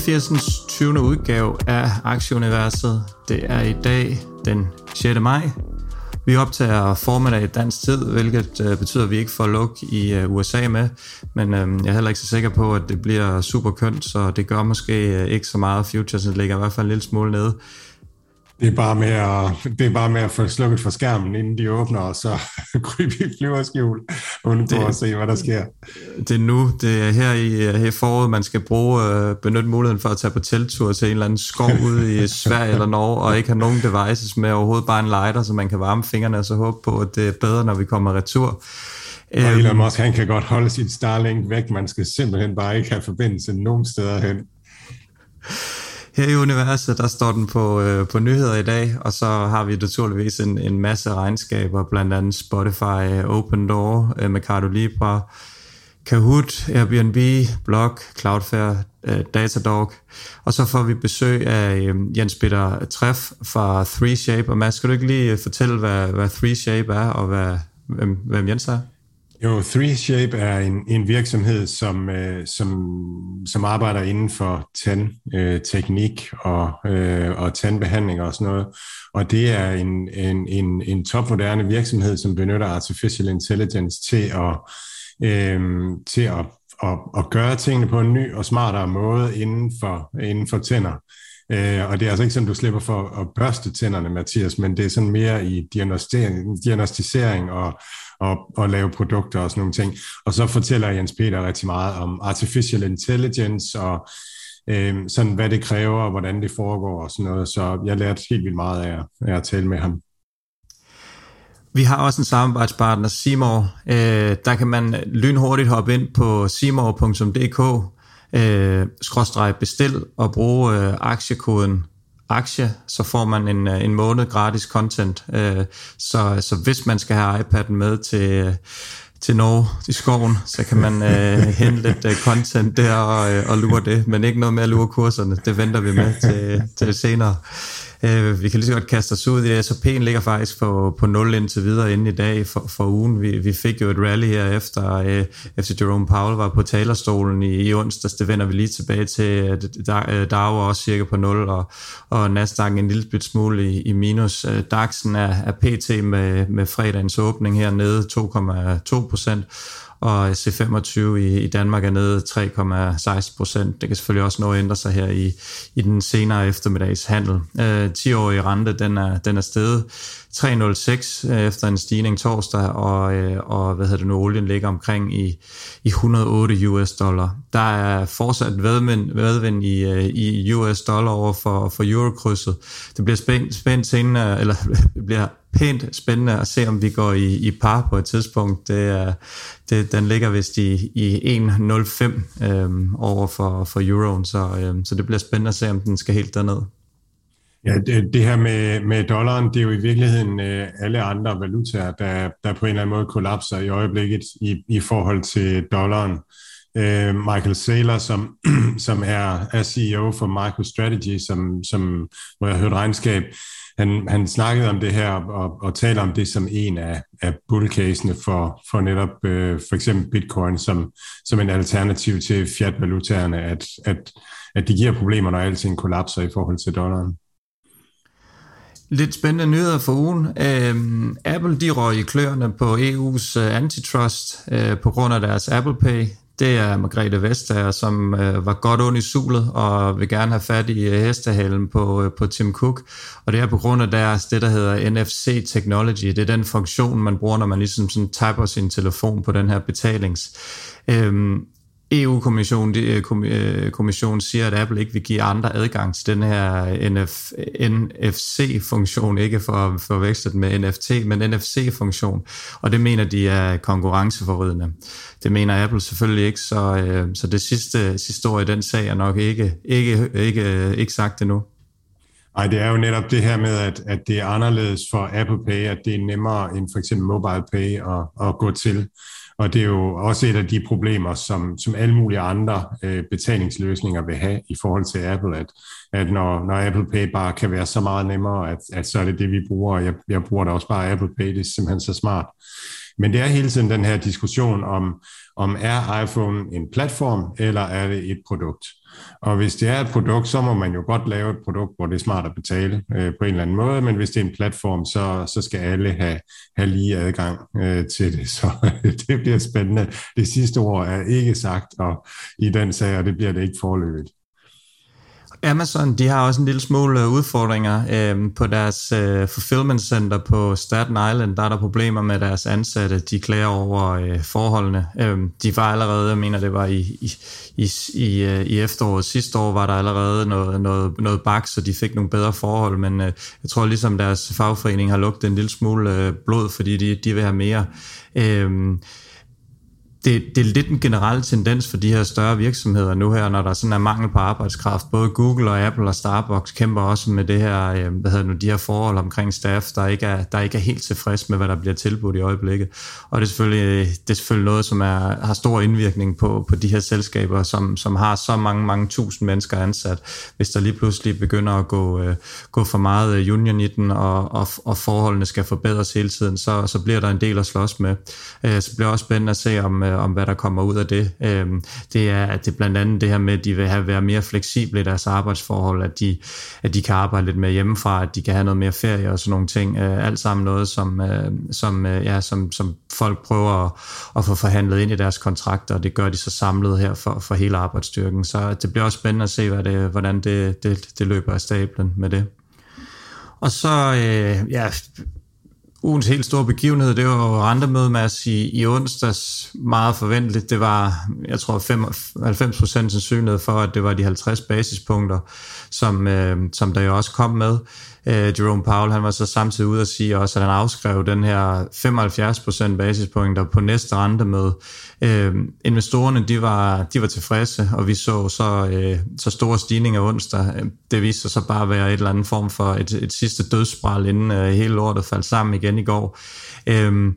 89. 20. udgave af Aktieuniverset. Det er i dag den 6. maj. Vi optager formiddag i dansk tid, hvilket øh, betyder, at vi ikke får luk i øh, USA med. Men øh, jeg er heller ikke så sikker på, at det bliver super kønt, så det gør måske øh, ikke så meget. Futures ligger i hvert fald en lille smule nede. Det er, bare med at, det er bare med at få slukket for skærmen, inden de åbner, og så krybe i flyverskjul, Det- at se, hvad der sker. Det er nu, det er her i, her foråret, man skal bruge, øh, benytte muligheden for at tage på telttur til en eller anden skov ude i Sverige eller Norge, og ikke have nogen devices med overhovedet bare en lighter, så man kan varme fingrene og så håbe på, at det er bedre, når vi kommer retur. Og Øhm, Elon Musk, han kan godt holde sit Starlink væk. Man skal simpelthen bare ikke have forbindelse nogen steder hen. Her i universet, der står den på, øh, på nyheder i dag, og så har vi naturligvis en, en masse regnskaber, blandt andet Spotify, Open Door, øh, Mercado Libre, Kahoot, Airbnb, Block, Cloudflare, øh, Datadog, og så får vi besøg af øh, Jens Peter Treff fra 3Shape, og Mads, skal du ikke lige fortælle, hvad, hvad 3Shape er, og hvad, hvem, hvem Jens er? Jo, 3Shape er en, en virksomhed, som, øh, som, som arbejder inden for tandteknik øh, og, øh, og tandbehandling og sådan noget. Og det er en, en, en, en topmoderne virksomhed, som benytter artificial intelligence til at, øh, til at, at, at gøre tingene på en ny og smartere måde inden for, inden for tænder. Øh, og det er altså ikke sådan, du slipper for at børste tænderne, Mathias, men det er sådan mere i diagnostisering og, og, og lave produkter og sådan nogle ting. Og så fortæller Jens Peter rigtig meget om artificial intelligence og øh, sådan, hvad det kræver og hvordan det foregår og sådan noget. Så jeg lærte helt vildt meget af, at- af at tale med ham. Vi har også en samarbejdspartner, Simor. Øh, der kan man lynhurtigt hoppe ind på simor.dk øh, bestil og bruge øh, aktiekoden aktie, så får man en, øh, en måned gratis content. Øh, så, så hvis man skal have iPad'en med til, øh, til Norge i skoven, så kan man øh, hente lidt øh, content der og, øh, og lure det, men ikke noget med at lure kurserne. Det venter vi med til, til senere. Øh, vi kan lige så godt kaste os ud i det. SAP'en ligger faktisk på, på 0 indtil videre inden i dag for, for ugen. Vi, vi fik jo et rally her efter, øh, efter Jerome Powell var på talerstolen i, i onsdags. Det vender vi lige tilbage til. Der, der var er også cirka på 0, og, og Nasdaq en lille bit smule i, i minus. Øh, DAX'en er, er pt. med, med fredagens åbning hernede 2,2 procent og C25 i, i Danmark er nede 3,16 procent. Det kan selvfølgelig også nå at ændre sig her i, i den senere eftermiddags handel. Øh, 10-årige rente, den er, den er steget 3,06 øh, efter en stigning torsdag, og, øh, og hvad hedder det nu, olien ligger omkring i, i 108 US dollar. Der er fortsat vedvind, vedvind i, øh, i US dollar over for, for eurokrydset. Det bliver spændt, spændt senere, eller bliver pænt spændende at se, om vi går i, i par på et tidspunkt. Det er, det, den ligger vist i, i 1,05 øhm, over for, for euroen, så, øhm, så det bliver spændende at se, om den skal helt derned. Ja, det, det her med, med dollaren, det er jo i virkeligheden øh, alle andre valutaer, der, der på en eller anden måde kollapser i øjeblikket i, i forhold til dollaren. Øh, Michael Saylor, som, som er, er CEO for MicroStrategy, som, som, hvor jeg har hørt regnskab, han, han snakkede om det her og, og taler om det som en af, af bullcasene for, for netop øh, for eksempel bitcoin som, som en alternativ til fiat-valutaerne, at, at, at det giver problemer, når alting kollapser i forhold til dollaren. Lidt spændende nyheder for ugen. Øhm, Apple de røg i kløerne på EU's øh, antitrust øh, på grund af deres Apple Pay. Det er Margrethe Vestager, som øh, var godt ond i sulet og vil gerne have fat i uh, hestehalen på, øh, på Tim Cook. Og det er på grund af deres, det der hedder NFC Technology. Det er den funktion, man bruger, når man ligesom sådan tapper sin telefon på den her betalings. Øhm, EU-kommissionen de, øh, øh, kommission siger, at Apple ikke vil give andre adgang til den her NF, NFC-funktion, ikke for at forveksle den med NFT, men NFC-funktion, og det mener de er konkurrenceforrydende. Det mener Apple selvfølgelig ikke, så, øh, så det sidste, historie i den sag er nok ikke, ikke, ikke, ikke sagt endnu. Nej, det er jo netop det her med, at, at det er anderledes for Apple Pay, at det er nemmere end for eksempel Mobile Pay at, at gå til. Og det er jo også et af de problemer, som, som alle mulige andre øh, betalingsløsninger vil have i forhold til Apple, at, at når, når Apple Pay bare kan være så meget nemmere, at, at så er det det, vi bruger. Jeg, jeg bruger da også bare Apple Pay, det er simpelthen så smart. Men det er hele tiden den her diskussion om, om er iPhone en platform, eller er det et produkt? Og hvis det er et produkt, så må man jo godt lave et produkt, hvor det er smart at betale øh, på en eller anden måde, men hvis det er en platform, så, så skal alle have, have lige adgang øh, til det. Så det bliver spændende. Det sidste ord er ikke sagt og i den sag, og det bliver det ikke forløbet. Amazon, de har også en lille smule øh, udfordringer øh, på deres øh, fulfillment center på Staten Island. Der er der problemer med deres ansatte. De klager over øh, forholdene. Øh, de var allerede, jeg mener det var i, i, i, i, øh, i efteråret sidste år, var der allerede noget, noget, noget bak, så de fik nogle bedre forhold. Men øh, jeg tror ligesom deres fagforening har lugtet en lille smule øh, blod, fordi de, de vil have mere. Øh, det, det er lidt en generel tendens for de her større virksomheder nu her, når der sådan er mangel på arbejdskraft. Både Google og Apple og Starbucks kæmper også med det her, øh, hvad hedder nu, de her forhold omkring staff, der ikke, er, der ikke er helt tilfreds med, hvad der bliver tilbudt i øjeblikket. Og det er selvfølgelig, det er selvfølgelig noget, som er, har stor indvirkning på, på de her selskaber, som, som har så mange, mange tusind mennesker ansat. Hvis der lige pludselig begynder at gå, øh, gå for meget øh, union i den, og, og, og forholdene skal forbedres hele tiden, så, så bliver der en del at slås med. Så bliver det også spændende at se, om øh, om hvad der kommer ud af det. Øh, det er at det er blandt andet det her med, at de vil have være mere fleksible i deres arbejdsforhold, at de, at de kan arbejde lidt mere hjemmefra, at de kan have noget mere ferie og sådan nogle ting. Øh, alt sammen noget, som, øh, som, øh, ja, som, som folk prøver at, at få forhandlet ind i deres kontrakter, og det gør de så samlet her for, for hele arbejdsstyrken. Så det bliver også spændende at se, hvad det, hvordan det, det, det løber af stablen med det. Og så, øh, ja, ugens helt store begivenhed, det var rentemødet i, i onsdags. Meget forventeligt. Det var, jeg tror, 95 procent sandsynlighed for, at det var de 50 basispunkter, som, øh, som der jo også kom med. Øh, Jerome Powell, han var så samtidig ude at sige også, at han afskrev den her 75% basispunkter på næste rente med. Øh, investorerne, de var, de var tilfredse, og vi så så, øh, så store stigninger onsdag. Det viste sig så bare at være et eller andet form for et, et sidste dødsbræl, inden øh, hele lortet faldt sammen igen i går. Øh,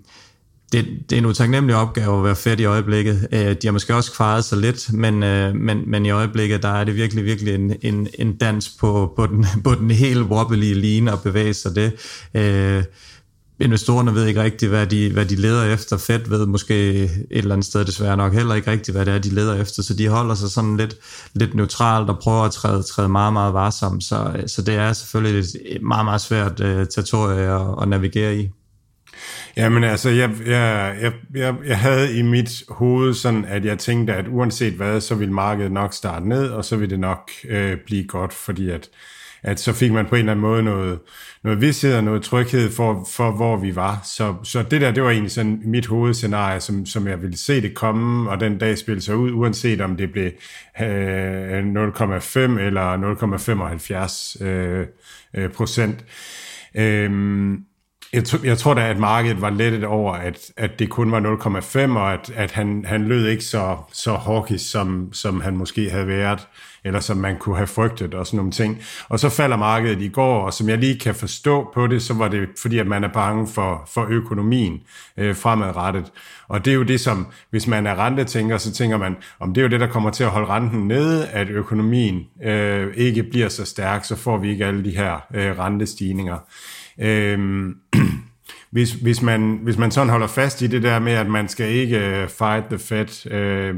det, det er en utaknemmelig opgave at være fedt i øjeblikket. Øh, de har måske også kvaret sig lidt, men, øh, men, men i øjeblikket der er det virkelig, virkelig en, en, en dans på, på, den, på den helt wobbly line at bevæge sig det. Øh, investorerne ved ikke rigtigt, hvad de, hvad de leder efter. Fed ved måske et eller andet sted desværre nok heller ikke rigtigt, hvad det er, de leder efter. Så de holder sig sådan lidt, lidt neutralt og prøver at træde, træde meget, meget varsomt. Så, så det er selvfølgelig et meget, meget svært uh, territorie at, at navigere i. Jamen altså, jeg, jeg, jeg, jeg, jeg havde i mit hoved sådan, at jeg tænkte, at uanset hvad, så ville markedet nok starte ned, og så ville det nok øh, blive godt, fordi at, at så fik man på en eller anden måde noget, noget vidsthed og noget tryghed for, for, hvor vi var. Så, så det der, det var egentlig sådan mit hovedscenarie, som, som jeg ville se det komme, og den dag spille sig ud, uanset om det blev øh, 0,5 eller 0,75 øh, øh, procent. Øh, jeg, jeg tror da, at markedet var lettet over, at, at det kun var 0,5, og at, at han, han lød ikke så, så hawkish, som, som han måske havde været, eller som man kunne have frygtet, og sådan nogle ting. Og så falder markedet i går, og som jeg lige kan forstå på det, så var det fordi, at man er bange for, for økonomien øh, fremadrettet. Og det er jo det, som, hvis man er rentetænker, så tænker man, om det er jo det, der kommer til at holde renten nede, at økonomien øh, ikke bliver så stærk, så får vi ikke alle de her øh, rentestigninger. Øh, hvis, hvis, man, hvis man sådan holder fast i det der med, at man skal ikke øh, fight the Fed, øh,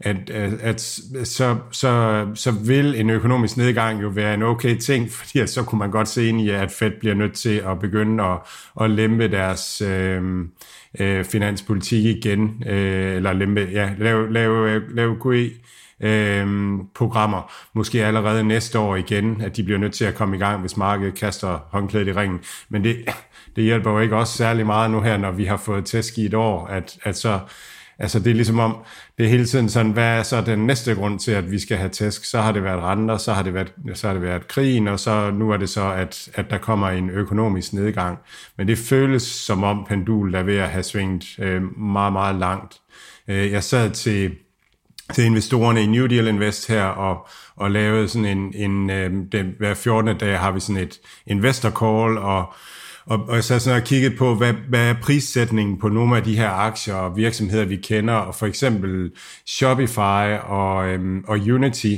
at, at, at så, så, så vil en økonomisk nedgang jo være en okay ting, fordi så kunne man godt se ind i, at Fed bliver nødt til at begynde at, at lempe deres øh, øh finanspolitik igen, øh, eller lempe, ja, lave, lave, lave QE, øh, programmer, måske allerede næste år igen, at de bliver nødt til at komme i gang, hvis markedet kaster håndklædet i ringen. Men det, det hjælper jo ikke også særlig meget nu her, når vi har fået tæsk i et år, at, at så Altså det er ligesom om, det er hele tiden sådan, hvad er så den næste grund til, at vi skal have tæsk? Så har det været renter, så har det været, så har det været krigen, og så nu er det så, at, at der kommer en økonomisk nedgang. Men det føles som om pendulet er ved at have svinget øh, meget, meget langt. Øh, jeg sad til, til investorerne i New Deal Invest her og, og lavede sådan en, en øh, den, hver 14. dag har vi sådan et investor call, og og, og så sådan og kigget på, hvad, hvad er prissætningen på nogle af de her aktier og virksomheder, vi kender, og for eksempel Shopify og, øhm, og Unity,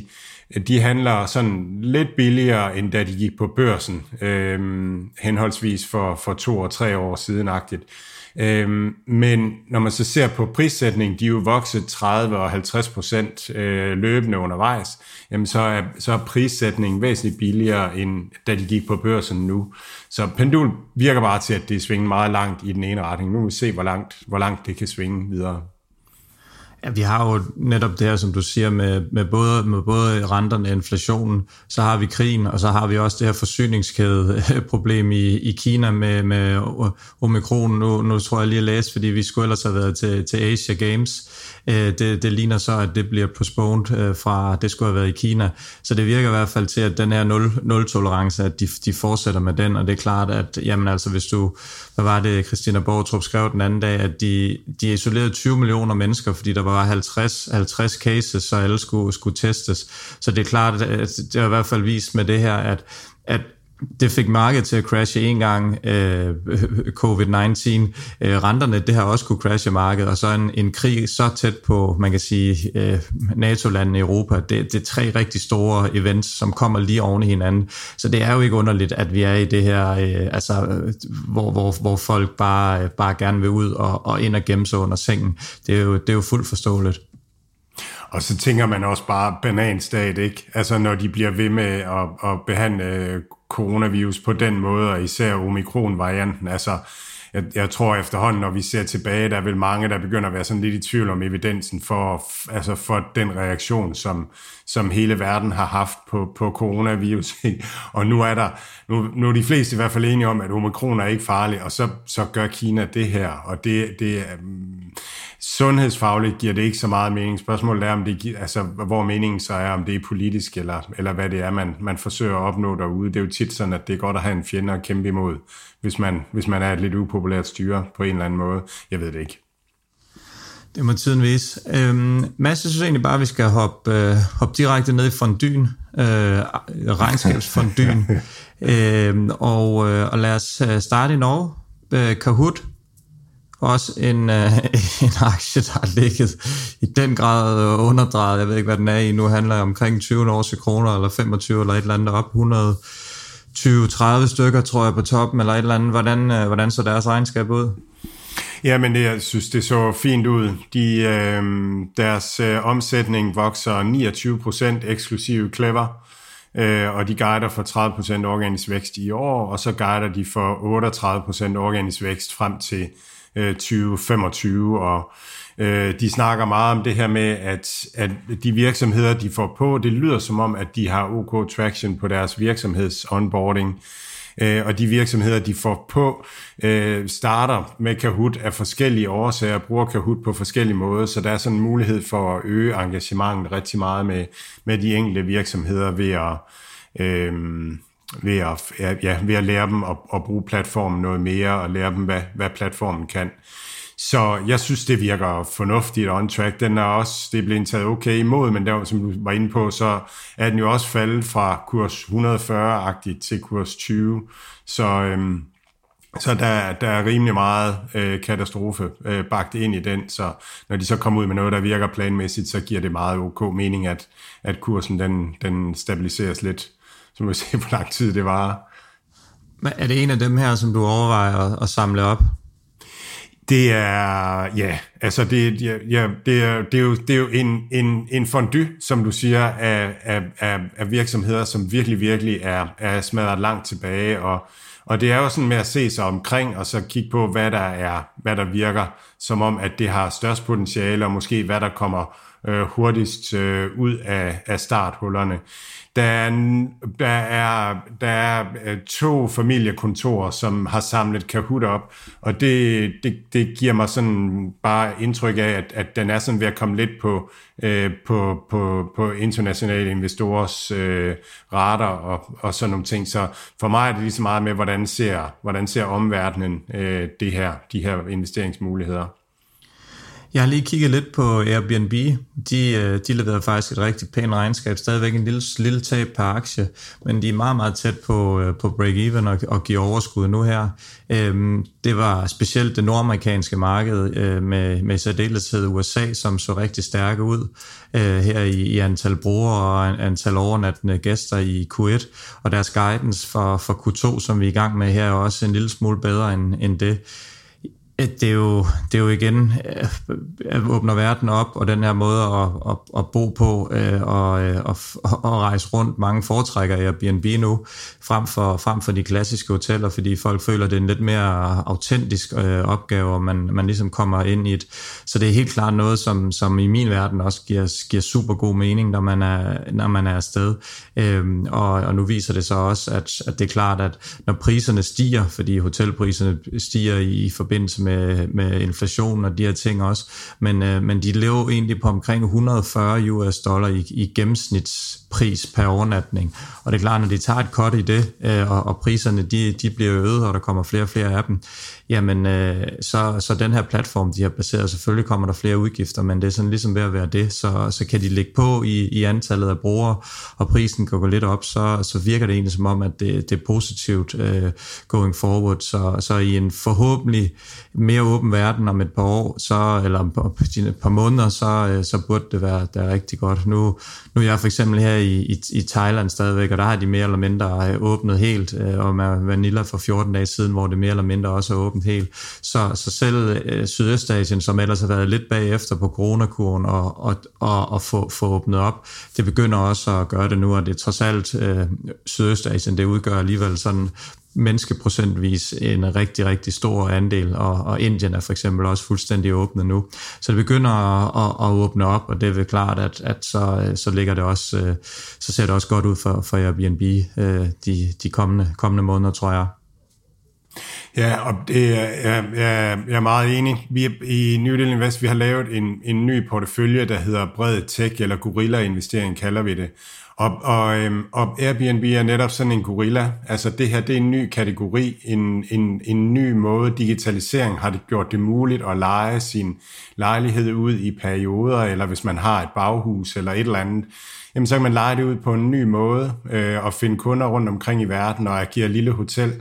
de handler sådan lidt billigere, end da de gik på børsen, øhm, henholdsvis for, for to og tre år siden-agtigt. Øhm, men når man så ser på prissætningen, de er jo vokset 30 og 50 procent øh, løbende undervejs, jamen så er, så er prissætningen væsentligt billigere, end da de gik på børsen nu. Så pendul virker bare til, at det svinger meget langt i den ene retning. Nu vil vi se, hvor langt, hvor langt det kan svinge videre. Ja, vi har jo netop det her, som du siger, med, med, både, med både renterne og inflationen, så har vi krigen, og så har vi også det her forsyningskædeproblem i, i Kina med, med omikron. Nu, nu tror jeg lige at læse, fordi vi skulle ellers have været til, til Asia Games. Øh, det, det ligner så, at det bliver postponed øh, fra, det skulle have været i Kina. Så det virker i hvert fald til, at den her nul, nul-tolerance, at de, de fortsætter med den, og det er klart, at jamen altså, hvis du, hvad var det, Christina Borgtrup skrev den anden dag, at de, de isolerede 20 millioner mennesker, fordi der var 50, 50 cases, så alle skulle, skulle testes. Så det er klart, at det har i hvert fald vist med det her, at, at det fik markedet til at crashe en gang, øh, covid-19. Øh, renterne, det har også kunne crashe markedet, og så en, en krig så tæt på, man kan sige, øh, NATO-landene i Europa. Det, det er tre rigtig store events, som kommer lige oven i hinanden. Så det er jo ikke underligt, at vi er i det her, øh, altså, hvor, hvor, hvor folk bare, bare gerne vil ud og, og ind og gemme sig under sengen. Det er jo, det er jo fuldt forståeligt. Og så tænker man også bare bananstat, ikke? Altså når de bliver ved med at, at behandle øh, coronavirus på den måde, og især omikron-varianten. Altså, jeg, jeg tror efterhånden, når vi ser tilbage, der er vel mange, der begynder at være sådan lidt i tvivl om evidensen for, altså for den reaktion, som, som hele verden har haft på, på coronavirus. og nu er der, nu, nu er de fleste i hvert fald enige om, at omikron er ikke farlig, og så, så gør Kina det her, og det, det er, sundhedsfagligt giver det ikke så meget mening. Spørgsmålet er, om det, altså, hvor meningen så er, om det er politisk, eller, eller hvad det er, man, man forsøger at opnå derude. Det er jo tit sådan, at det er godt at have en fjende at kæmpe imod, hvis man, hvis man er et lidt upopulært styre på en eller anden måde. Jeg ved det ikke. Det må tiden vise. Øhm, Mads, jeg synes egentlig bare, at vi skal hoppe, øh, hoppe direkte ned i fondyen, øh, regnskabsfondyen, øh, og, øh, og lad os øh, starte i Norge. Øh, Kahoot, også en, øh, en aktie, der har ligget i den grad underdrejet. Jeg ved ikke, hvad den er i nu. handler omkring 20 norske kroner, eller 25, eller et eller andet op. 20-30 stykker, tror jeg, på toppen, eller et eller andet. Hvordan, øh, hvordan så deres regnskab ud? Ja, men det, jeg synes, det så fint ud. De, øh, deres øh, omsætning vokser 29% eksklusive Clever, øh, og de guider for 30% organisk vækst i år, og så guider de for 38% organisk vækst frem til øh, 2025, og øh, de snakker meget om det her med, at, at de virksomheder, de får på, det lyder som om, at de har OK traction på deres virksomheds onboarding, øh, og de virksomheder, de får på, øh, starter med Kahoot af forskellige årsager, bruger Kahoot på forskellige måder, så der er sådan en mulighed for at øge engagementet rigtig meget med, med de enkelte virksomheder ved at øh, ved at, ja, ved at lære dem at, at bruge platformen noget mere, og lære dem, hvad, hvad platformen kan. Så jeg synes, det virker fornuftigt on track. Den er også, det er blevet taget okay imod, men der, som du var inde på, så er den jo også faldet fra kurs 140-agtigt til kurs 20. Så, øhm, så der, der er rimelig meget øh, katastrofe øh, bagt ind i den, så når de så kommer ud med noget, der virker planmæssigt, så giver det meget ok mening, at, at kursen den, den stabiliseres lidt så må vi se, hvor lang tid det var. Men er det en af dem her, som du overvejer at, at samle op? Det er, ja, altså det, ja, ja, det, er, det, er, jo, det er jo en, en, en fondue, som du siger, af, af, af, af virksomheder, som virkelig, virkelig er, er smadret langt tilbage, og, og det er jo sådan med at se sig omkring, og så kigge på, hvad der er, hvad der virker, som om, at det har størst potentiale, og måske hvad der kommer øh, hurtigst øh, ud af, af starthullerne. Der er, der er, der er to familiekontorer, som har samlet Kahoot op, og det, det, det giver mig sådan bare indtryk af, at, at den er sådan ved at komme lidt på, øh, på, på, på internationale investorers øh, radar og, og sådan nogle ting. Så for mig er det lige så meget med, hvordan ser, hvordan ser omverdenen øh, det her, de her investeringsmuligheder. Jeg har lige kigget lidt på Airbnb. De, øh, de leverede faktisk et rigtig pænt regnskab. Stadigvæk en lille, lille tab per aktie, men de er meget, meget tæt på, øh, på break-even og, og giver overskud nu her. Øhm, det var specielt det nordamerikanske marked øh, med, med særdeleshed USA, som så rigtig stærke ud øh, her i, i antal brugere og antal overnattende gæster i Q1. Og deres guidance for, for Q2, som vi er i gang med her, er også en lille smule bedre end, end det det er jo, det er jo igen at åbner verden op, og den her måde at, at, at bo på øh, og, at, og, rejse rundt. Mange foretrækker Airbnb nu, frem for, frem for de klassiske hoteller, fordi folk føler, at det er en lidt mere autentisk opgave, og man, man ligesom kommer ind i et. Så det er helt klart noget, som, som i min verden også giver, giver super god mening, når man er, når man er afsted. Øhm, og, og nu viser det så også, at, at det er klart, at når priserne stiger, fordi hotelpriserne stiger i, i forbindelse med med, med inflation og de her ting også, men, øh, men de lever egentlig på omkring 140 US dollar i, i gennemsnitspris per overnatning. Og det er klart, når de tager et cut i det, øh, og, og priserne de, de bliver øget, og der kommer flere og flere af dem, jamen øh, så, så den her platform, de har baseret, selvfølgelig kommer der flere udgifter, men det er sådan ligesom ved at være det, så, så kan de lægge på i, i antallet af brugere, og prisen kan gå lidt op, så, så virker det egentlig som om, at det, det er positivt øh, going forward, så, så i en forhåbentlig mere åben verden om et par år, så, eller et par måneder, så, øh, så burde det være, det er rigtig godt. Nu, nu er jeg for eksempel her i, i, i Thailand stadigvæk, og der har de mere eller mindre øh, åbnet helt, øh, og med Vanilla for 14 dage siden, hvor det mere eller mindre også er åbent helt. Så, så selv øh, Sydøstasien, som ellers har været lidt bagefter på coronakuren og, og, og, og få, få åbnet op, det begynder også at gøre det nu, og det er trods alt øh, Sydøstasien, det udgør alligevel sådan menneskeprocentvis en rigtig, rigtig stor andel, og, og Indien er for eksempel også fuldstændig åbnet nu. Så det begynder at, at, at åbne op, og det er vel klart, at, at så, øh, så ligger det også, så ser det også godt ud for, for Airbnb de, de kommende, kommende måneder, tror jeg. Ja, og det er, jeg, jeg, jeg er meget enig. Vi er, I New Deal Invest vi har lavet en, en ny portefølje, der hedder Bred Tech, eller Gorilla-investering kalder vi det. Og, og, øhm, og Airbnb er netop sådan en gorilla. Altså det her, det er en ny kategori, en, en, en ny måde. Digitalisering har det gjort det muligt at lege sin lejlighed ud i perioder, eller hvis man har et baghus eller et eller andet, jamen så kan man lege det ud på en ny måde øh, og finde kunder rundt omkring i verden og agere lille hotel.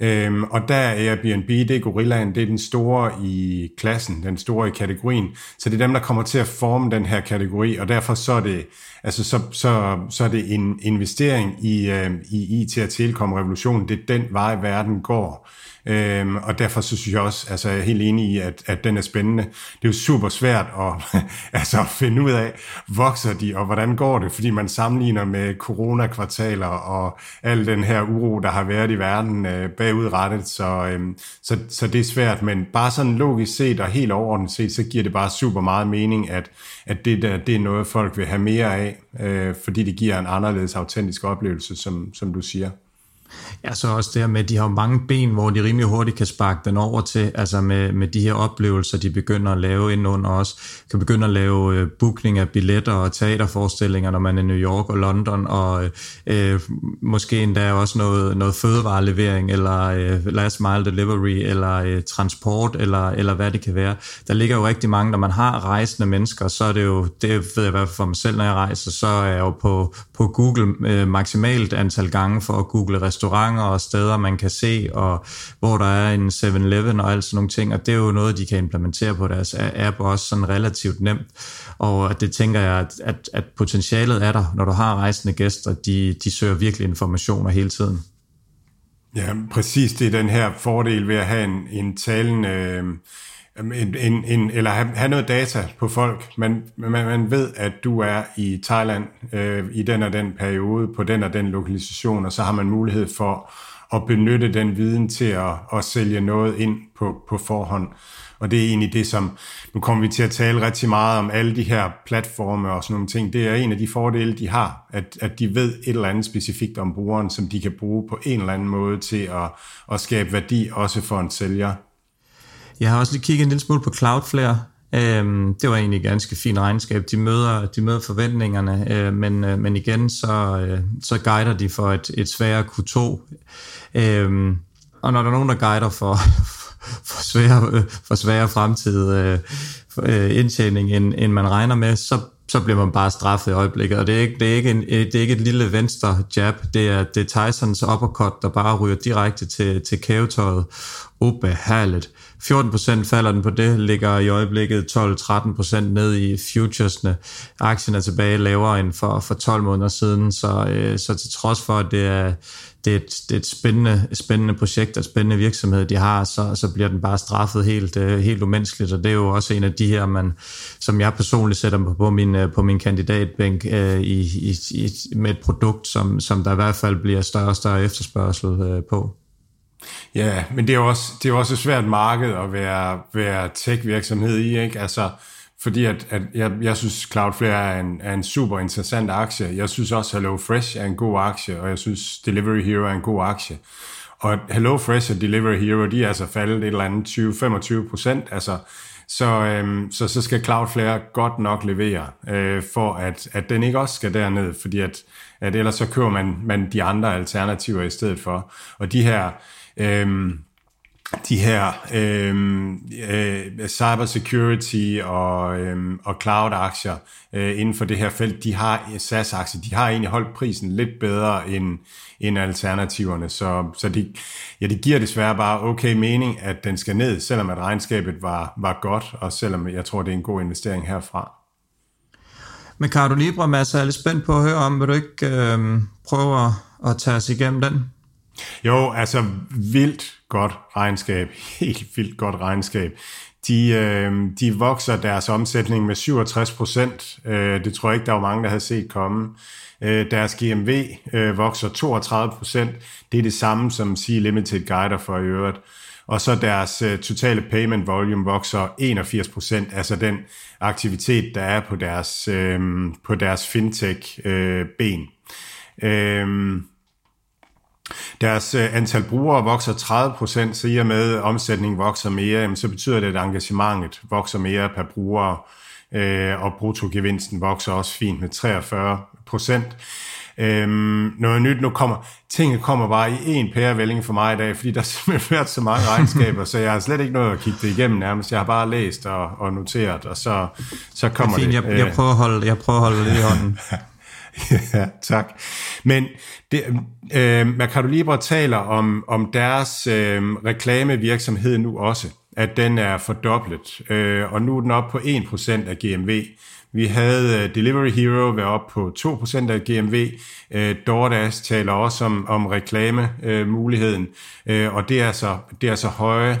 Øhm, og der er Airbnb, det er gorillaen, det er den store i klassen, den store i kategorien. Så det er dem, der kommer til at forme den her kategori, og derfor så er det, altså så, så, så er det en investering i, øh, i IT og telekom revolutionen. Det er den vej, verden går. Øhm, og derfor så synes jeg også, altså jeg er helt enig i, at, at den er spændende. Det er jo super svært at, altså, at finde ud af, vokser de, og hvordan går det, fordi man sammenligner med coronakvartaler og al den her uro, der har været i verden øh, bagudrettet, så, øhm, så, så det er svært, men bare sådan logisk set og helt overordnet set, så giver det bare super meget mening, at, at det, der, det er noget, folk vil have mere af, øh, fordi det giver en anderledes autentisk oplevelse, som, som du siger. Ja, så også det med, at de har mange ben, hvor de rimelig hurtigt kan sparke den over til, altså med, med de her oplevelser, de begynder at lave ind under os, kan begynde at lave øh, bookning af billetter og teaterforestillinger, når man er i New York og London, og øh, måske endda også noget, noget fødevarelevering, eller øh, last mile delivery, eller øh, transport, eller, eller hvad det kan være. Der ligger jo rigtig mange, når man har rejsende mennesker, så er det jo, det ved jeg i hvert fald for mig selv, når jeg rejser, så er jeg jo på, på Google øh, maksimalt antal gange for at google restauranter og steder, man kan se, og hvor der er en 7-Eleven og alt sådan nogle ting, og det er jo noget, de kan implementere på deres app også sådan relativt nemt. Og det tænker jeg, at, at, at potentialet er der, når du har rejsende gæster, de, de søger virkelig informationer hele tiden. Ja, præcis. Det er den her fordel ved at have en, en talende... Øh en, en, en, eller have, have noget data på folk. Man, man, man ved, at du er i Thailand øh, i den og den periode, på den og den lokalisation, og så har man mulighed for at benytte den viden til at, at sælge noget ind på, på forhånd. Og det er egentlig det, som, nu kommer vi til at tale rigtig meget om alle de her platforme og sådan nogle ting. Det er en af de fordele, de har, at, at de ved et eller andet specifikt om brugeren, som de kan bruge på en eller anden måde til at, at skabe værdi også for en sælger. Jeg har også lige kigget en lille smule på Cloudflare. Øhm, det var egentlig et ganske fint regnskab. De møder, de møder forventningerne, øh, men, øh, men igen, så, øh, så guider de for et, et sværere Q2. Øhm, og når der er nogen, der guider for, for, svære, for svære fremtid øh, øh, indtjening, end, end man regner med, så, så bliver man bare straffet i øjeblikket. Og det er ikke, det er ikke, en, det er ikke et lille venstre jab, det er, det er Tysons uppercut, der bare ryger direkte til, til kævetøjet. Ubehageligt. 14% falder den på det, ligger i øjeblikket 12-13% ned i futuresne. Aktien er tilbage lavere end for, for 12 måneder siden, så, øh, så til trods for, at det er, det er et, det er et spændende, spændende projekt og spændende virksomhed, de har, så, så bliver den bare straffet helt, øh, helt umenneskeligt, og det er jo også en af de her, man, som jeg personligt sætter på min, øh, på min kandidatbænk øh, i, i, i, med et produkt, som, som der i hvert fald bliver større og større efterspørgsel øh, på. Ja, men det er jo også, det er også et svært marked at være, være tech-virksomhed i, ikke? Altså, fordi at, at jeg, jeg synes Cloudflare er en, er en super interessant aktie. Jeg synes også HelloFresh er en god aktie, og jeg synes Delivery Hero er en god aktie. Og HelloFresh og Delivery Hero, de er altså faldet et eller andet 20-25 procent, altså så, øhm, så, så skal Cloudflare godt nok levere, øh, for at, at den ikke også skal derned, fordi at, at ellers så kører man, man de andre alternativer i stedet for. Og de her øhm, de her øhm, øh, cybersecurity og, øhm, og cloud-aktier øh, inden for det her felt, de har SAS-aktier, de har egentlig holdt prisen lidt bedre end, end alternativerne, så, så det, ja, det giver desværre bare okay mening, at den skal ned, selvom at regnskabet var, var godt, og selvom jeg tror, det er en god investering herfra. Mercado Libre, Mads, er lidt spændt på at høre om. Vil du ikke øh, prøve at, at tage os igennem den? Jo, altså vildt godt regnskab. Helt vildt godt regnskab. De, øh, de vokser deres omsætning med 67 procent. Øh, det tror jeg ikke, der var mange, der havde set komme. Øh, deres GMV øh, vokser 32 procent. Det er det samme som Sea Limited guider for i øvrigt. Og så deres øh, totale payment volume vokser 81 procent, altså den aktivitet, der er på deres, øh, på deres fintech-ben. Øh, øh, deres øh, antal brugere vokser 30% så i og med, at omsætningen vokser mere, jamen, så betyder det, at engagementet vokser mere per bruger, øh, og bruttogevinsten vokser også fint med 43 procent. Øhm, noget nyt, nu kommer, tingene kommer bare i en pærevælling for mig i dag, fordi der har simpelthen været så mange regnskaber, så jeg har slet ikke noget at kigge det igennem nærmest. Jeg har bare læst og, og noteret, og så, så kommer det. Fint, det. Jeg, jeg, prøver at holde, jeg prøver at holde det i hånden. ja, tak. Men det, øh, Mercado Libre taler om, om deres øh, reklamevirksomhed nu også, at den er fordoblet, øh, og nu er den op på 1% af GMV. Vi havde øh, Delivery Hero være op på 2% af GMV. Øh, DoorDash taler også om, om reklamemuligheden, øh, og det er så, det er så høje,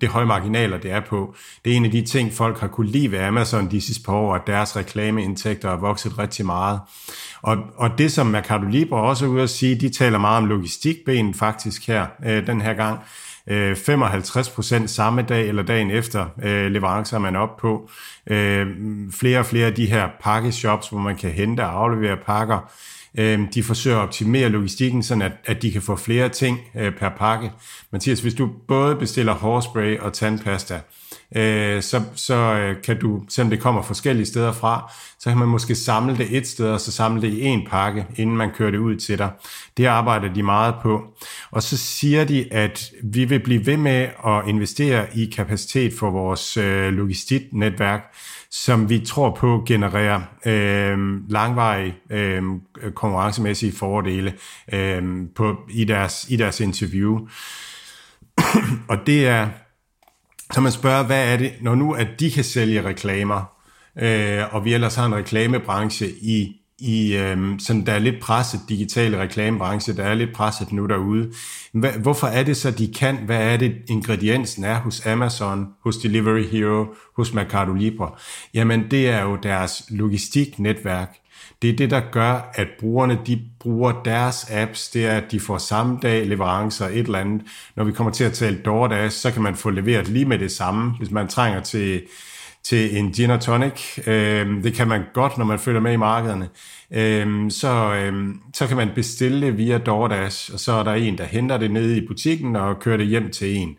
det høje marginaler, det er på. Det er en af de ting, folk har kunne lide ved Amazon de sidste par år, at deres reklameindtægter er vokset rigtig meget. Og, og det, som Mercado Libre også er ude at sige, de taler meget om logistikben faktisk her, den her gang. Øh, 55 procent samme dag eller dagen efter øh, leverancer man op på. Øh, flere og flere af de her pakkeshops, hvor man kan hente og aflevere pakker, øh, de forsøger at optimere logistikken, sådan at, at de kan få flere ting øh, per pakke. Mathias, hvis du både bestiller hårspray og tandpasta, øh, så, så øh, kan du, selvom det kommer forskellige steder fra, så kan man måske samle det et sted, og så samle det i en pakke, inden man kører det ud til dig. Det arbejder de meget på. Og så siger de, at vi vil blive ved med at investere i kapacitet for vores øh, logistiknetværk, som vi tror på genererer øh, langvarige øh, konkurrencemæssige fordele øh, på, i, deres, i deres interview. og det er, så man spørger, hvad er det, når nu at de kan sælge reklamer, øh, og vi ellers har en reklamebranche i, i øh, sådan der er lidt presset digitale reklamebranche, der er lidt presset nu derude. Hva, hvorfor er det så, de kan? Hvad er det, ingrediensen er hos Amazon, hos Delivery Hero, hos Mercado Libre? Jamen, det er jo deres logistiknetværk. Det er det, der gør, at brugerne de bruger deres apps, det er, at de får samme dag leverancer et eller andet. Når vi kommer til at tale DoorDash, så kan man få leveret lige med det samme, hvis man trænger til, til en gin og tonic. Øh, det kan man godt, når man følger med i markederne. Øh, så, øh, så kan man bestille det via DoorDash, og så er der en, der henter det nede i butikken og kører det hjem til en.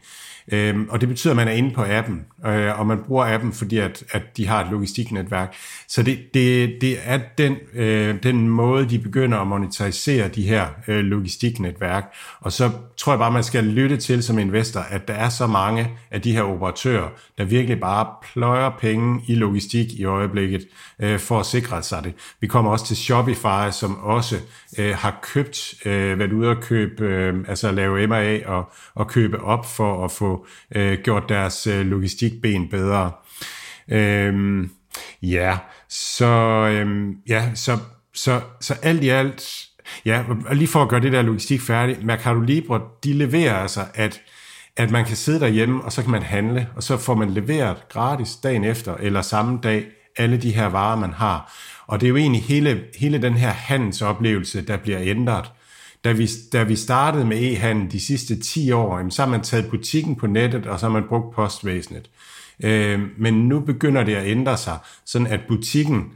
Øhm, og det betyder, at man er inde på appen, øh, og man bruger appen, fordi at, at de har et logistiknetværk. Så det, det, det er den, øh, den måde, de begynder at monetarisere de her øh, logistiknetværk. Og så tror jeg bare, man skal lytte til som investor, at der er så mange af de her operatører, der virkelig bare pløjer penge i logistik i øjeblikket, øh, for at sikre sig det. Vi kommer også til Shopify, som også øh, har købt, øh, været ude at købe, øh, altså lave M&A og, og købe op for at få øh, gjort deres øh, logistikben bedre. Øhm, ja, så, øhm, ja, så, så, så alt i alt, ja, og lige for at gøre det der logistik færdigt, Mercado Libre, de leverer altså, at at man kan sidde derhjemme, og så kan man handle, og så får man leveret gratis dagen efter, eller samme dag, alle de her varer, man har. Og det er jo egentlig hele, hele den her handelsoplevelse, der bliver ændret. Da vi, da vi startede med e-handel de sidste 10 år, så har man taget butikken på nettet, og så har man brugt postvæsenet. Øh, men nu begynder det at ændre sig, sådan at butikken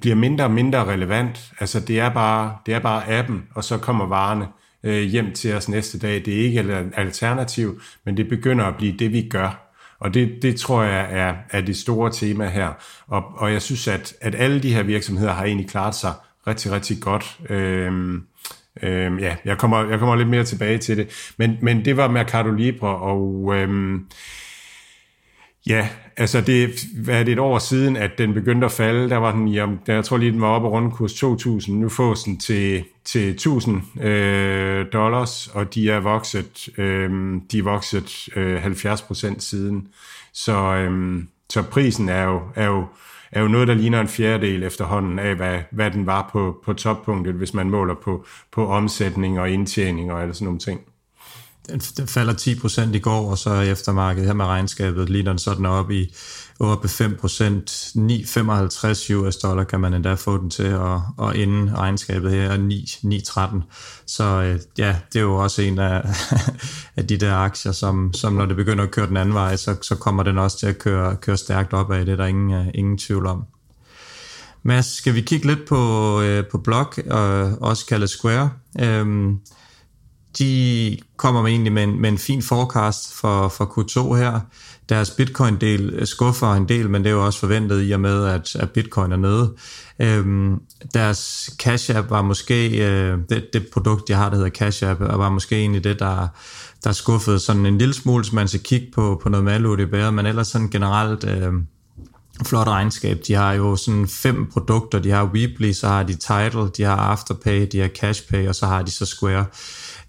bliver mindre og mindre relevant. Altså det er bare, det er bare appen, og så kommer varerne øh, hjem til os næste dag. Det er ikke et alternativ, men det begynder at blive det, vi gør. Og det, det tror jeg er, er det store tema her. Og, og jeg synes, at, at alle de her virksomheder har egentlig klaret sig rigtig, rigtig godt. Øhm, øhm, ja, jeg kommer, jeg kommer lidt mere tilbage til det. Men, men det var Mercado Libre, og øhm, Ja, altså det, hvad er det et år siden, at den begyndte at falde, der var den, jeg, jeg tror lige, den var oppe rundt kurs 2.000, nu fås den til, til 1.000 øh, dollars, og de er vokset, øh, de er vokset øh, 70 procent siden. Så, øh, så prisen er jo, er, jo, er jo noget, der ligner en fjerdedel efterhånden af, hvad, hvad den var på, på toppunktet, hvis man måler på, på omsætning og indtjening og alle sådan nogle ting den falder 10% i går, og så eftermarkedet her med regnskabet ligner den sådan op i oppe 5%, 9,55 US dollar kan man endda få den til, og, og inden regnskabet her er 9,13. Så øh, ja, det er jo også en af, af de der aktier, som, som når det begynder at køre den anden vej, så, så kommer den også til at køre, køre stærkt op det, er der ingen, uh, ingen tvivl om. Mads, skal vi kigge lidt på, øh, på Block, og øh, også kaldet Square? Øhm, de kommer med egentlig med en, med en fin forecast for, for Q2 her. Deres bitcoin-del skuffer en del, men det er jo også forventet i og med, at, at bitcoin er nede. Øhm, deres Cash App var måske, øh, det, det produkt, jeg har, der hedder Cash App, var måske egentlig det, der, der skuffede sådan en lille smule, så man skal kigge på, på noget med det bedre, men ellers sådan generelt... Øh, flot regnskab. De har jo sådan fem produkter. De har Weebly, så har de Tidal, de har Afterpay, de har Cashpay, og så har de så Square.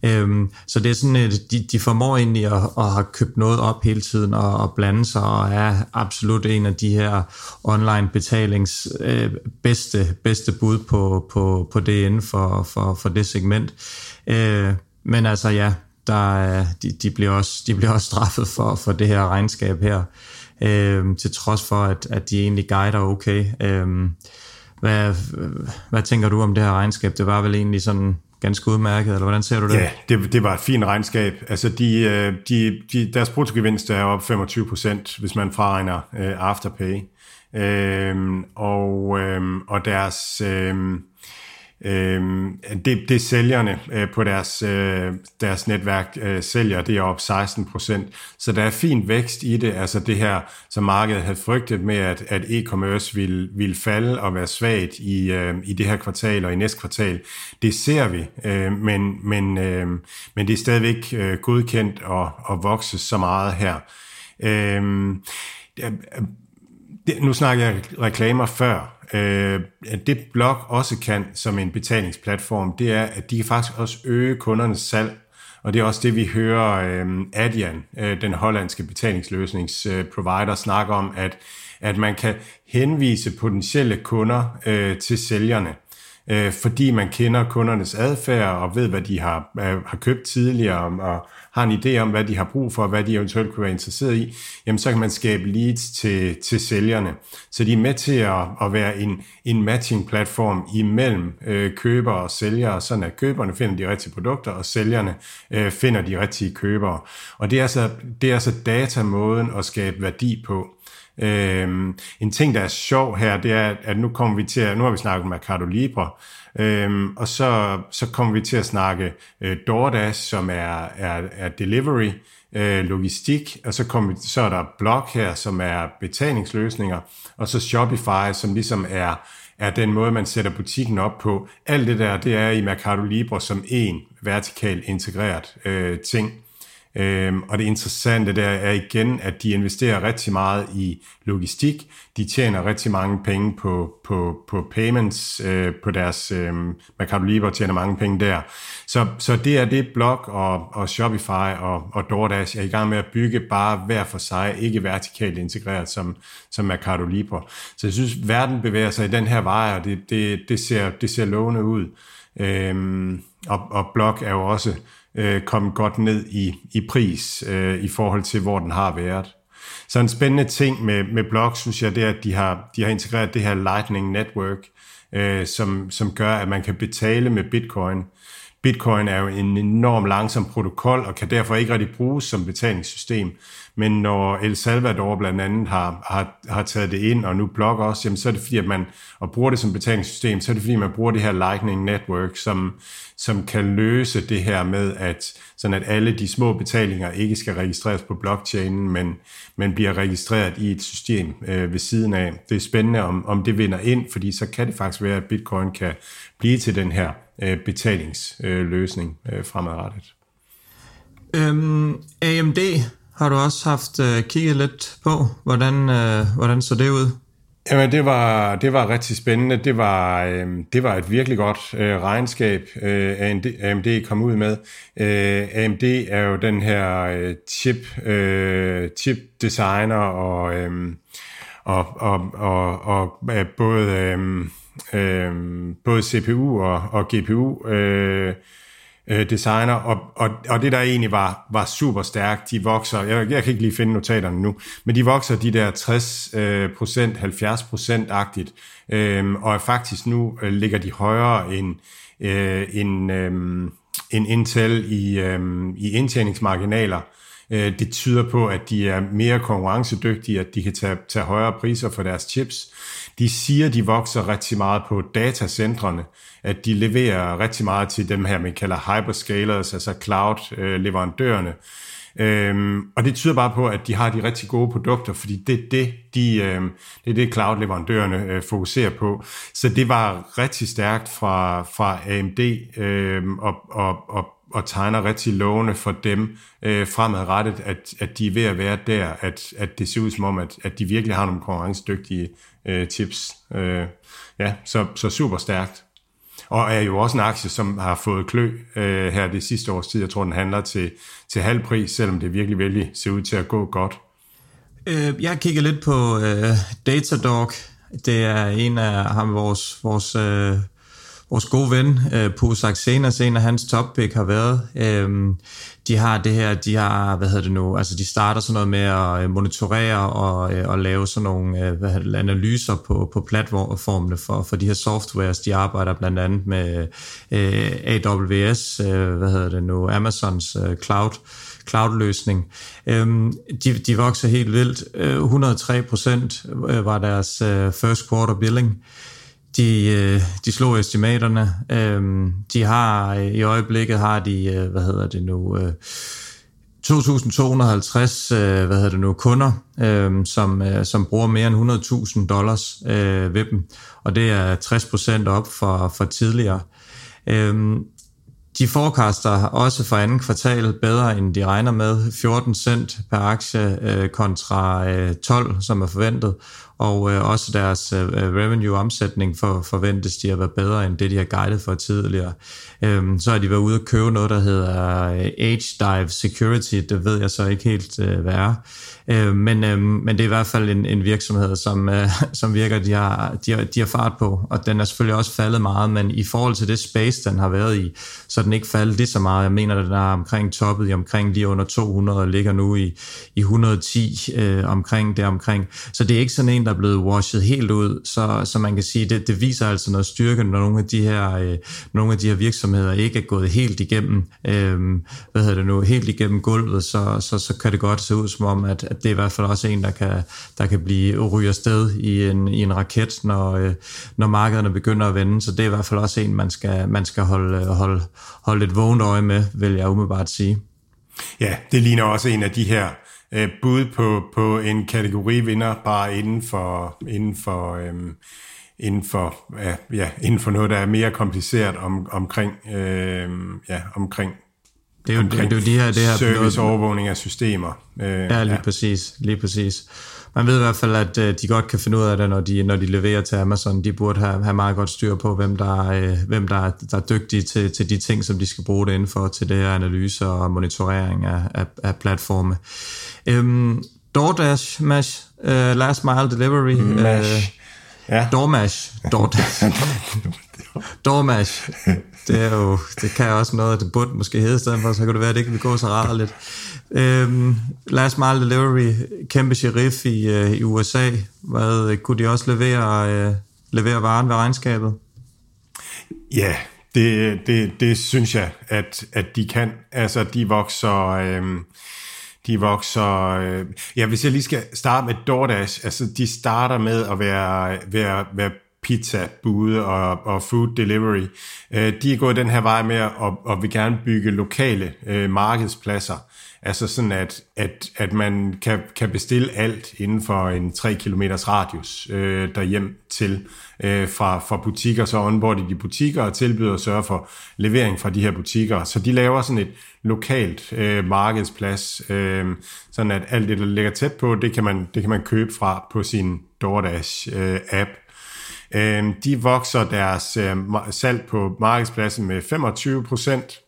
Øhm, så det er sådan, at de, de formår egentlig at, at have købt noget op hele tiden og, og blande sig og er absolut en af de her online betalings øh, bedste, bedste bud på, på, på det inden for, for, for det segment. Øh, men altså ja, der, de, de, bliver også, de bliver også straffet for, for det her regnskab her, øh, til trods for, at, at de egentlig guider okay. Øh, hvad, hvad tænker du om det her regnskab? Det var vel egentlig sådan ganske udmærket, eller hvordan ser du det? Ja, det, det var et fint regnskab. Altså, de, øh, de, de, deres bruttogevinst er op 25 procent, hvis man fraregner uh, afterpay. Øhm, og, øhm, og deres, øhm, Øh, det, det sælgerne øh, på deres, øh, deres netværk øh, sælger, det er op 16 procent. Så der er fin vækst i det, altså det her, som markedet havde frygtet med, at, at e-commerce ville, ville falde og være svagt i, øh, i det her kvartal og i næste kvartal. Det ser vi, øh, men, men, øh, men det er stadigvæk øh, godkendt og, og vokse så meget her. Øh, øh, det, nu snakker jeg reklamer før, Øh, det blog også kan som en betalingsplatform, det er, at de kan faktisk også øge kundernes salg. Og det er også det, vi hører øh, Adyen, øh, den hollandske betalingsløsningsprovider, øh, snakke om, at, at man kan henvise potentielle kunder øh, til sælgerne øh, fordi man kender kundernes adfærd og ved, hvad de har, øh, har købt tidligere og har en idé om, hvad de har brug for, og hvad de eventuelt kunne være interesseret i, jamen så kan man skabe leads til, til sælgerne. Så de er med til at, at være en, en matching-platform imellem øh, købere og sælgere, sådan at køberne finder de rigtige produkter, og sælgerne øh, finder de rigtige købere. Og det er altså, det er altså datamåden at skabe værdi på. Øhm, en ting, der er sjov her, det er, at nu kommer vi til at, nu har vi snakket om Mercado Libre, øhm, og så, så kommer vi til at snakke øh, DoorDash, som er, er, er delivery, øh, logistik, og så, kommer vi, så er der Block her, som er betalingsløsninger, og så Shopify, som ligesom er, er den måde, man sætter butikken op på. Alt det der, det er i Mercado Libre som en vertikal integreret øh, ting. Øhm, og det interessante der er igen, at de investerer rigtig meget i logistik. De tjener rigtig mange penge på, på, på payments, øh, på deres øh, Mercado Libre tjener mange penge der. Så, så det er det Block og, og Shopify og, og DoorDash er i gang med at bygge bare hver for sig, ikke vertikalt integreret som, som Mercado Libre. Så jeg synes, verden bevæger sig i den her vej, og det, det, det, ser, det ser lovende ud. Øhm, og, og Block er jo også øh, komme godt ned i, i pris øh, i forhold til, hvor den har været. Så en spændende ting med, med Block, synes jeg, det er, at de har, de har integreret det her Lightning Network, øh, som, som gør, at man kan betale med Bitcoin. Bitcoin er jo en enorm langsom protokol, og kan derfor ikke rigtig bruges som betalingssystem. Men når El Salvador blandt andet har, har, har taget det ind, og nu blokker også, jamen, så er det fordi, at man og bruger det som betalingssystem, så er det fordi, man bruger det her Lightning Network, som, som kan løse det her med, at, sådan at alle de små betalinger ikke skal registreres på blockchainen, men, men bliver registreret i et system øh, ved siden af. Det er spændende, om, om det vinder ind, fordi så kan det faktisk være, at Bitcoin kan blive til den her øh, betalingsløsning øh, fremadrettet. Øhm, AMD har du også haft øh, kigget lidt på. Hvordan, øh, hvordan så det ud? Jamen, det var, det var rigtig spændende. Det var, øh, det var et virkelig godt øh, regnskab, øh, AMD, AMD kom ud med. Øh, AMD er jo den her øh, chip, øh, chip designer og, øh, og, og, og, og øh, både, øh, øh, både CPU og, og GPU øh, øh, designer, og, og, og det der egentlig var, var super stærkt, de vokser, jeg, jeg kan ikke lige finde notaterne nu, men de vokser de der 60 øh, procent, 70 procent-agtigt, øh, og faktisk nu øh, ligger de højere end, øh, end, øh, end Intel i, øh, i indtjeningsmarginaler, øh, det tyder på, at de er mere konkurrencedygtige, at de kan tage, tage højere priser for deres chips. De siger, de vokser rigtig meget på datacentrene, at de leverer rigtig meget til dem her, man kalder hyperscalers, altså cloud-leverandørerne. Øhm, og det tyder bare på, at de har de rigtig gode produkter, fordi det er det, de, øhm, det, er det cloud-leverandørerne øh, fokuserer på. Så det var rigtig stærkt fra, fra AMD øhm, og, og, og, og tegner rigtig lovende for dem øh, fremadrettet, at, at de er ved at være der, at, at det ser ud som om, at, at de virkelig har nogle konkurrencedygtige øh, chips. Øh, ja, så, så super stærkt. Og er jo også en aktie, som har fået klø øh, her det sidste års tid. Jeg tror, den handler til, til halv pris, selvom det virkelig, virkelig ser ud til at gå godt. Øh, jeg kigger lidt på øh, Datadog. Det er en af ham, vores, vores øh, vores gode ven, øh, Saxena, Saxenas, en af hans toppick har været. Øh, de har det her, de har, hvad hedder det nu, altså de starter sådan noget med at øh, monitorere og, øh, og lave sådan nogle øh, hvad hedder det, analyser på, på platformene for, for de her softwares. De arbejder blandt andet med øh, AWS, øh, hvad hedder det nu, Amazons øh, cloud cloud-løsning. Øhm, de, de vokser helt vildt. Øh, 103 procent øh, var deres first quarter billing. Øh, de øh, de slog estimaterne. Øhm, de har øh, i øjeblikket har de, øh, hvad hedder det nu, 2.250 hvad hedder det nu, kunder, øhm, som, som bruger mere end 100.000 dollars ved dem, og det er 60% op for, for tidligere. Øhm, de forecaster også for anden kvartal bedre, end de regner med. 14 cent per aktie kontra 12, som er forventet og øh, også deres øh, øh revenue-omsætning for, forventes de at være bedre end det, de har guidet for tidligere. Øhm, så har de været ude at købe noget, der hedder øh, Age Dive Security, det ved jeg så ikke helt, øh, hvad er. Øh, men, øh, men det er i hvert fald en, en virksomhed, som, øh, som virker, de har, de, har, de har fart på, og den er selvfølgelig også faldet meget, men i forhold til det space, den har været i, så er den ikke faldet lige så meget. Jeg mener, at den er omkring toppet i omkring lige under 200 og ligger nu i, i 110 øh, omkring det omkring. Så det er ikke sådan en, der er blevet washed helt ud, så, så man kan sige, det, det viser altså noget styrke, når nogle af de her, øh, nogle af de her virksomheder ikke er gået helt igennem, øh, hvad hedder det nu, helt igennem gulvet, så, så, så kan det godt se ud som om, at, at det er i hvert fald også en, der kan, der kan blive ryger sted i en, i en raket, når, øh, når markederne begynder at vende. Så det er i hvert fald også en, man skal, man skal holde, øh, holde, holde et vågent øje med, vil jeg umiddelbart sige. Ja, det ligner også en af de her øh, bud på, på en kategorivinder, bare inden for, inden for, øh, inden for, ja, ja, inden for noget, der er mere kompliceret om, omkring, øh, ja, omkring det er jo, det, det er jo de her, det her serviceovervågning af systemer. Øh, ja, lige ja. præcis, lige præcis. Man ved i hvert fald, at øh, de godt kan finde ud af det, når de, når de leverer til Amazon. De burde have, have meget godt styr på, hvem der, øh, hvem der, der er dygtige til, til de ting, som de skal bruge det inden for, til det her analyse og monitorering af, af, af platforme. Øhm, DoorDash, Mash, uh, Last Mile Delivery. Mash. Uh, ja. DoorMash. DoorDash. Dormash. Det, er jo, det kan også noget, at det burde måske hedde stedet for, så kunne det være, at det ikke vil gå så rart lidt. Øhm, Last Mile Delivery, kæmpe sheriff i, øh, i USA. Hvad, kunne de også levere, øh, levere varen ved regnskabet? Ja, det, det, det synes jeg, at, at de kan. Altså, de vokser... Øh, de vokser... Øh, ja, hvis jeg lige skal starte med DoorDash, altså de starter med at være, være, være pizza, bude og, og food delivery. Øh, de er gået den her vej med at og vil gerne bygge lokale øh, markedspladser. Altså sådan, at, at, at man kan, kan bestille alt inden for en 3 km radius øh, derhjem til øh, fra, fra butikker. Så onboarder de butikker og tilbyder at sørge for levering fra de her butikker. Så de laver sådan et lokalt øh, markedsplads, øh, sådan at alt det, der ligger tæt på, det kan man, det kan man købe fra på sin DoorDash-app. Øh, Øh, de vokser deres øh, salg på markedspladsen med 25 procent.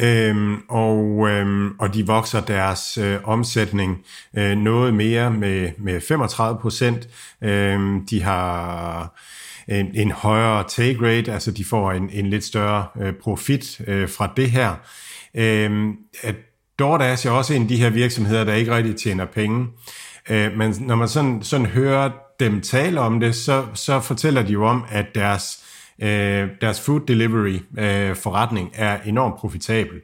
Øhm, og, øhm, og de vokser deres øh, omsætning øh, noget mere med, med 35 procent. Øhm, de har en, en højere take rate, altså de får en, en lidt større øh, profit øh, fra det her. Øhm, at DoorDash er også en af de her virksomheder, der ikke rigtig tjener penge. Øh, men når man sådan, sådan hører dem tale om det, så, så fortæller de jo om, at deres, øh, deres food delivery øh, forretning er enormt profitabel,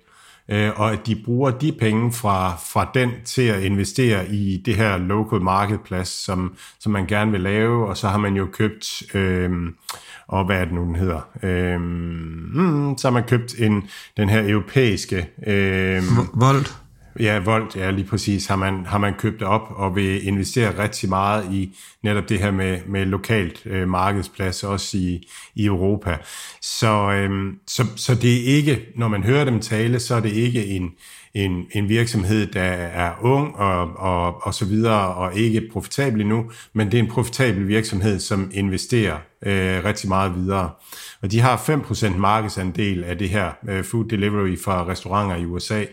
øh, og at de bruger de penge fra, fra den til at investere i det her local marketplace, som, som man gerne vil lave, og så har man jo købt... Øh, og hvad er det nu, den hedder? Øh, mm, så har man købt en, den her europæiske... Øh, Volt? Ja, Volt, ja lige præcis, har man, har man købt op og vil investere rigtig meget i netop det her med, med lokalt øh, markedsplads, også i, i Europa. Så, øh, så, så det er ikke, når man hører dem tale, så er det ikke en, en, en virksomhed, der er ung og, og, og så videre, og ikke profitabel endnu, men det er en profitabel virksomhed, som investerer øh, rigtig meget videre. Og de har 5% markedsandel af det her øh, food delivery fra restauranter i USA,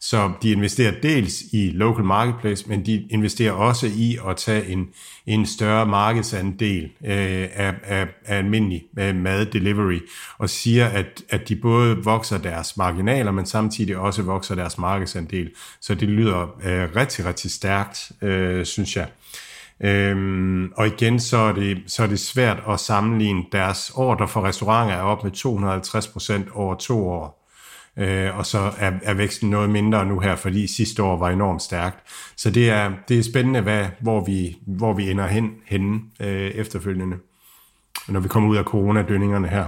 så de investerer dels i local marketplace, men de investerer også i at tage en, en større markedsandel øh, af, af, af almindelig øh, mad delivery, og siger, at, at de både vokser deres marginaler, men samtidig også vokser deres markedsandel. Så det lyder øh, rigtig, rigtig stærkt, øh, synes jeg. Øhm, og igen, så er, det, så er det svært at sammenligne deres ordre for restauranter er op med 250% over to år øh, og så er, er væksten noget mindre nu her, fordi sidste år var enormt stærkt. Så det er, det er spændende, hvad, hvor, vi, hvor vi ender hen henne øh, efterfølgende, når vi kommer ud af coronadønningerne her.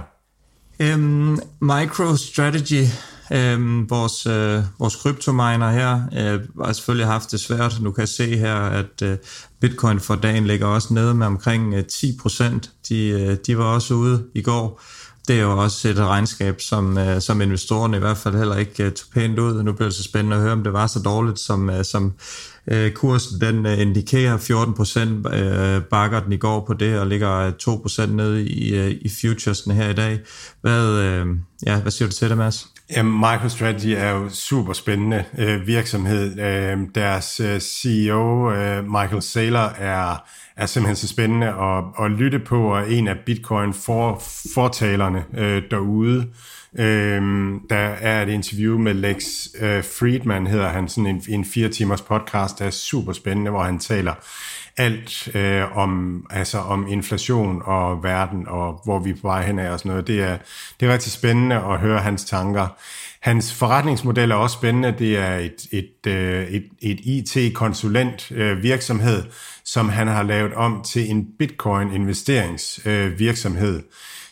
Øhm, MicroStrategy, Øhm, vores, øh, vores kryptominer her, øh, har selvfølgelig haft det svært. Nu kan jeg se her, at øh, Bitcoin for dagen ligger også nede med omkring øh, 10%. De, øh, de var også ude i går det er jo også et regnskab, som, øh, som investorerne i hvert fald heller ikke øh, tog pænt ud. Nu bliver det så spændende at høre, om det var så dårligt, som, øh, som Øh, kursen den øh, indikerer 14% øh, bakker den i går på det, og ligger øh, 2% nede i, øh, i futuresne her i dag. Hvad, øh, ja, hvad siger du til det, Mads? Ja, MicroStrategy er jo super spændende øh, virksomhed. Øh, deres øh, CEO, øh, Michael Saylor, er, er simpelthen så spændende at, at lytte på, og en af Bitcoin-fortalerne øh, derude. Øh, der er et interview med Lex øh, Friedman, hedder han, sådan en, en fire timers podcast, der er super spændende, hvor han taler alt øh, om, altså om inflation og verden, og hvor vi er på vej hen af og sådan noget. Det er, det er rigtig spændende at høre hans tanker. Hans forretningsmodel er også spændende. Det er et, et, øh, et, et IT-konsulent øh, virksomhed, som han har lavet om til en Bitcoin-investeringsvirksomhed. Øh,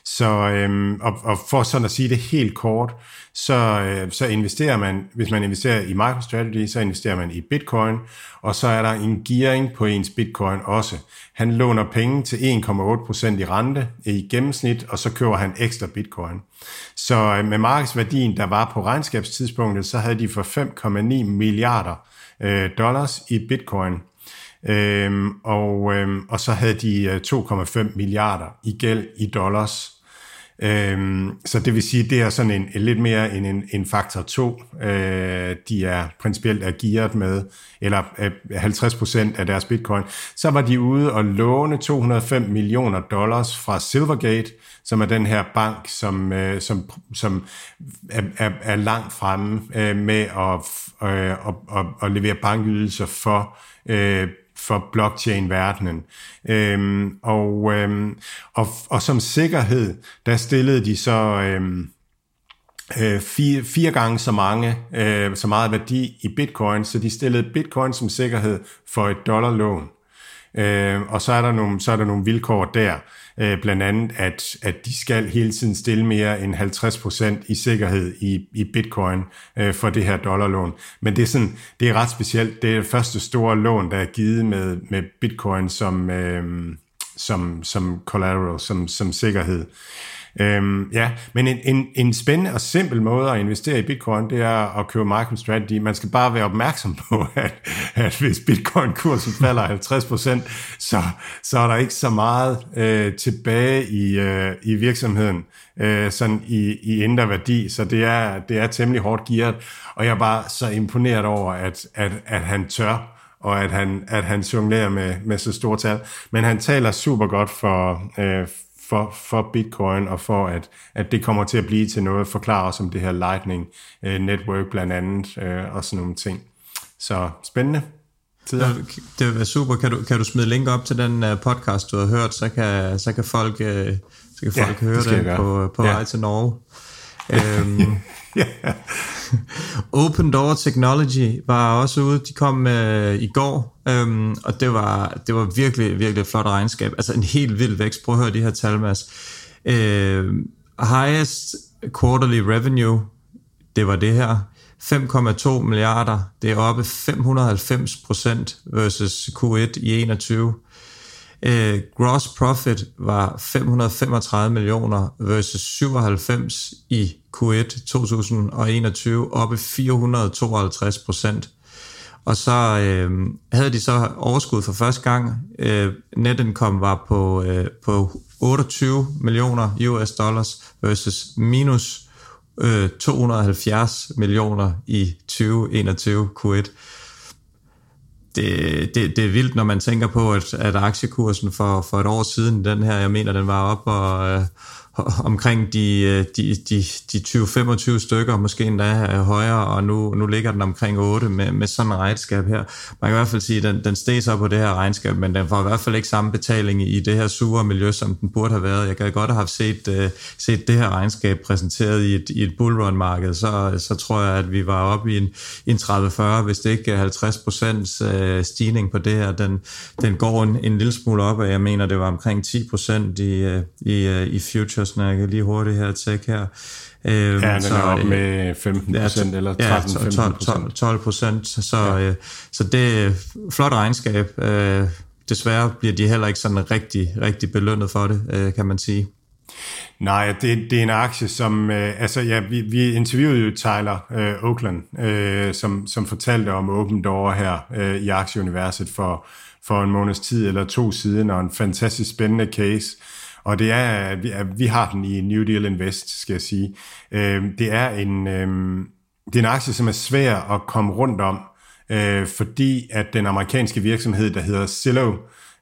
så, øhm, og, og for sådan at sige det helt kort, så, øh, så investerer man, hvis man investerer i MicroStrategy, så investerer man i Bitcoin, og så er der en gearing på ens Bitcoin også. Han låner penge til 1,8% i rente i gennemsnit, og så køber han ekstra Bitcoin. Så øh, med markedsværdien, der var på regnskabstidspunktet, så havde de for 5,9 milliarder øh, dollars i Bitcoin. Øhm, og, øhm, og så havde de øh, 2,5 milliarder i gæld i dollars. Øhm, så det vil sige, det er sådan en, en lidt mere en, en, en faktor 2, øh, de er principielt er gearet med, eller øh, 50% af deres bitcoin. Så var de ude og låne 205 millioner dollars fra Silvergate, som er den her bank, som, øh, som, som er, er, er langt fremme øh, med at, øh, at, at, at levere bankydelser for øh, for blockchain-verdenen. Øhm, og, øhm, og, og som sikkerhed, der stillede de så øhm, øh, fire, fire gange så mange, øh, så meget værdi i bitcoin, så de stillede bitcoin som sikkerhed for et dollarlån. Øh, og så er, der nogle, så er der nogle vilkår der, øh, blandt andet, at, at de skal hele tiden stille mere end 50% i sikkerhed i, i bitcoin øh, for det her dollarlån. Men det er, sådan, det er ret specielt. Det er det første store lån, der er givet med, med bitcoin som, øh, som, som collateral, som, som sikkerhed. Øhm, ja, men en, en, en spændende og simpel måde at investere i bitcoin, det er at købe MicroStrategy. Man skal bare være opmærksom på, at, at hvis bitcoin-kursen falder 50%, så, så er der ikke så meget øh, tilbage i, øh, i virksomheden øh, sådan i, i indre værdi, så det er, det er temmelig hårdt gearet, og jeg er bare så imponeret over, at, at, at han tør og at han, at han jonglerer med, med så store tal. Men han taler super godt for, øh, for, for Bitcoin, og for at, at det kommer til at blive til noget, forklare os om det her Lightning uh, Network blandt andet, uh, og sådan nogle ting. Så spændende. Tider. Det vil være super. Kan du, kan du smide link op til den uh, podcast, du har hørt, så kan, så kan folk, uh, så kan folk ja, høre det, det på, på ja. vej til Norge. Um, Open Door Technology var også ude, de kom øh, i går, øhm, og det var, det var virkelig, virkelig et flot regnskab. Altså en helt vild vækst. Prøv at høre de her tal, Mads. Øh, highest quarterly revenue, det var det her. 5,2 milliarder, det er oppe 590 procent versus Q1 i 21. Uh, øh, gross profit var 535 millioner versus 97 i Q1 2021, oppe 452 procent. Og så øh, havde de så overskud for første gang. Øh, netindkom var på, øh, på 28 millioner US dollars versus minus øh, 270 millioner i 2021 Q1 det, det, det er vildt, når man tænker på, at, at aktiekursen for, for et år siden, den her, jeg mener, den var op og, øh, omkring øh, de, de, de, de 20-25 stykker, måske endda øh, højere, og nu, nu ligger den omkring 8 med, med sådan et regnskab her. Man kan i hvert fald sige, at den, den steg så på det her regnskab, men den får i hvert fald ikke samme betaling i det her sure miljø, som den burde have været. Jeg kan godt have set, uh, set det her regnskab præsenteret i et, i et bullrun-marked, så, så tror jeg, at vi var oppe i en, en 30-40, hvis det ikke er 50 procents uh, stigning på det her. Den, den går en, en lille smule op, og jeg mener, det var omkring 10 procent i, uh, i, uh, i future jeg kan lige hurtigt her tjekke her. Øh, ja, den så, er op med 15 procent ja, eller 13-15 12 procent. Så, ja. øh, så det er flot regnskab. Øh, desværre bliver de heller ikke sådan rigtig, rigtig belønnet for det, øh, kan man sige. Nej, det, det er en aktie, som... Øh, altså, ja, vi, vi interviewede jo Tyler øh, Oakland, øh, som, som fortalte om Open Door her øh, i aktieuniverset for, for en måneds tid eller to siden, og en fantastisk spændende case. Og det er, at vi, at vi har den i New Deal Invest, skal jeg sige. Øh, det er en... Øh, det er en aktie, som er svær at komme rundt om, øh, fordi at den amerikanske virksomhed, der hedder Zillow,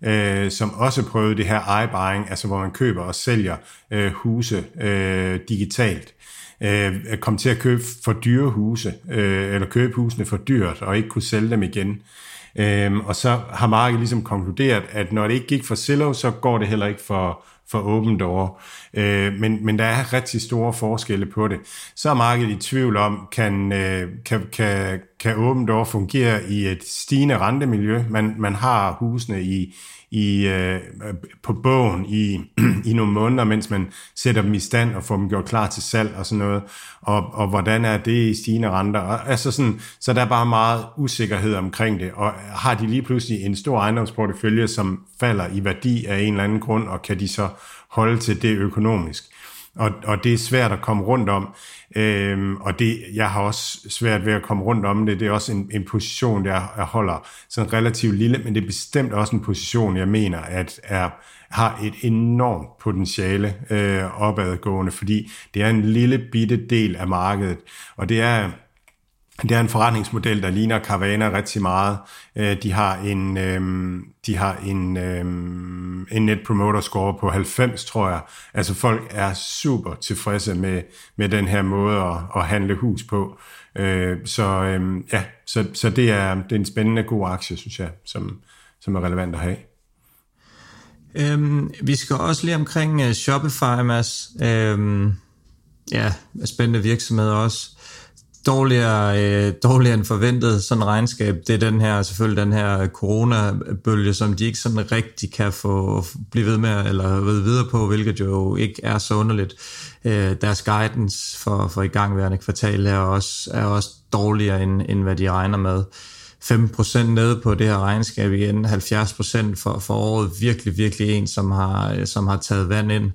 øh, som også prøvede det her iBuying, altså hvor man køber og sælger øh, huse øh, digitalt, øh, kom til at købe for dyre huse, øh, eller købe husene for dyrt, og ikke kunne sælge dem igen. Øh, og så har markedet ligesom konkluderet, at når det ikke gik for Zillow, så går det heller ikke for, for åbent Door. Øh, men, men der er rigtig store forskelle på det. Så er markedet i tvivl om, kan, øh, kan, kan, kan Open Door fungere i et stigende rentemiljø? Man, man har husene i, i, øh, på bogen i, i nogle måneder, mens man sætter dem i stand og får dem gjort klar til salg og sådan noget. Og, og hvordan er det i stigende renter? Og, altså sådan, så der er bare meget usikkerhed omkring det. Og har de lige pludselig en stor ejendomsportefølje, som falder i værdi af en eller anden grund, og kan de så holde til det økonomisk? Og, og det er svært at komme rundt om. Øhm, og det, jeg har også svært ved at komme rundt om det. Det er også en, en position, der jeg holder sådan relativt lille, men det er bestemt også en position, jeg mener, at er, har et enormt potentiale øh, opadgående, fordi det er en lille bitte del af markedet, og det er det er en forretningsmodel, der ligner Carvana rigtig meget. Øh, de har en, øhm, de har en, øhm, en net promoter score på 90, tror jeg. Altså folk er super tilfredse med, med den her måde at, at handle hus på. Øh, så øhm, ja, så, så det, er, det er en spændende god aktie, synes jeg, som, som er relevant at have. Øhm, vi skal også lige omkring uh, Shopify, Mads. Øhm, ja, spændende virksomhed også dårligere, øh, dårligere end forventet sådan regnskab, det er den her, selvfølgelig den her coronabølge, som de ikke sådan rigtig kan få blive ved med, eller ved videre på, hvilket jo ikke er så underligt. Øh, deres guidance for, for igangværende kvartal er også, er også dårligere, end, end hvad de regner med. 5% nede på det her regnskab igen, 70% for, for året, virkelig, virkelig en, som har, som har taget vand ind.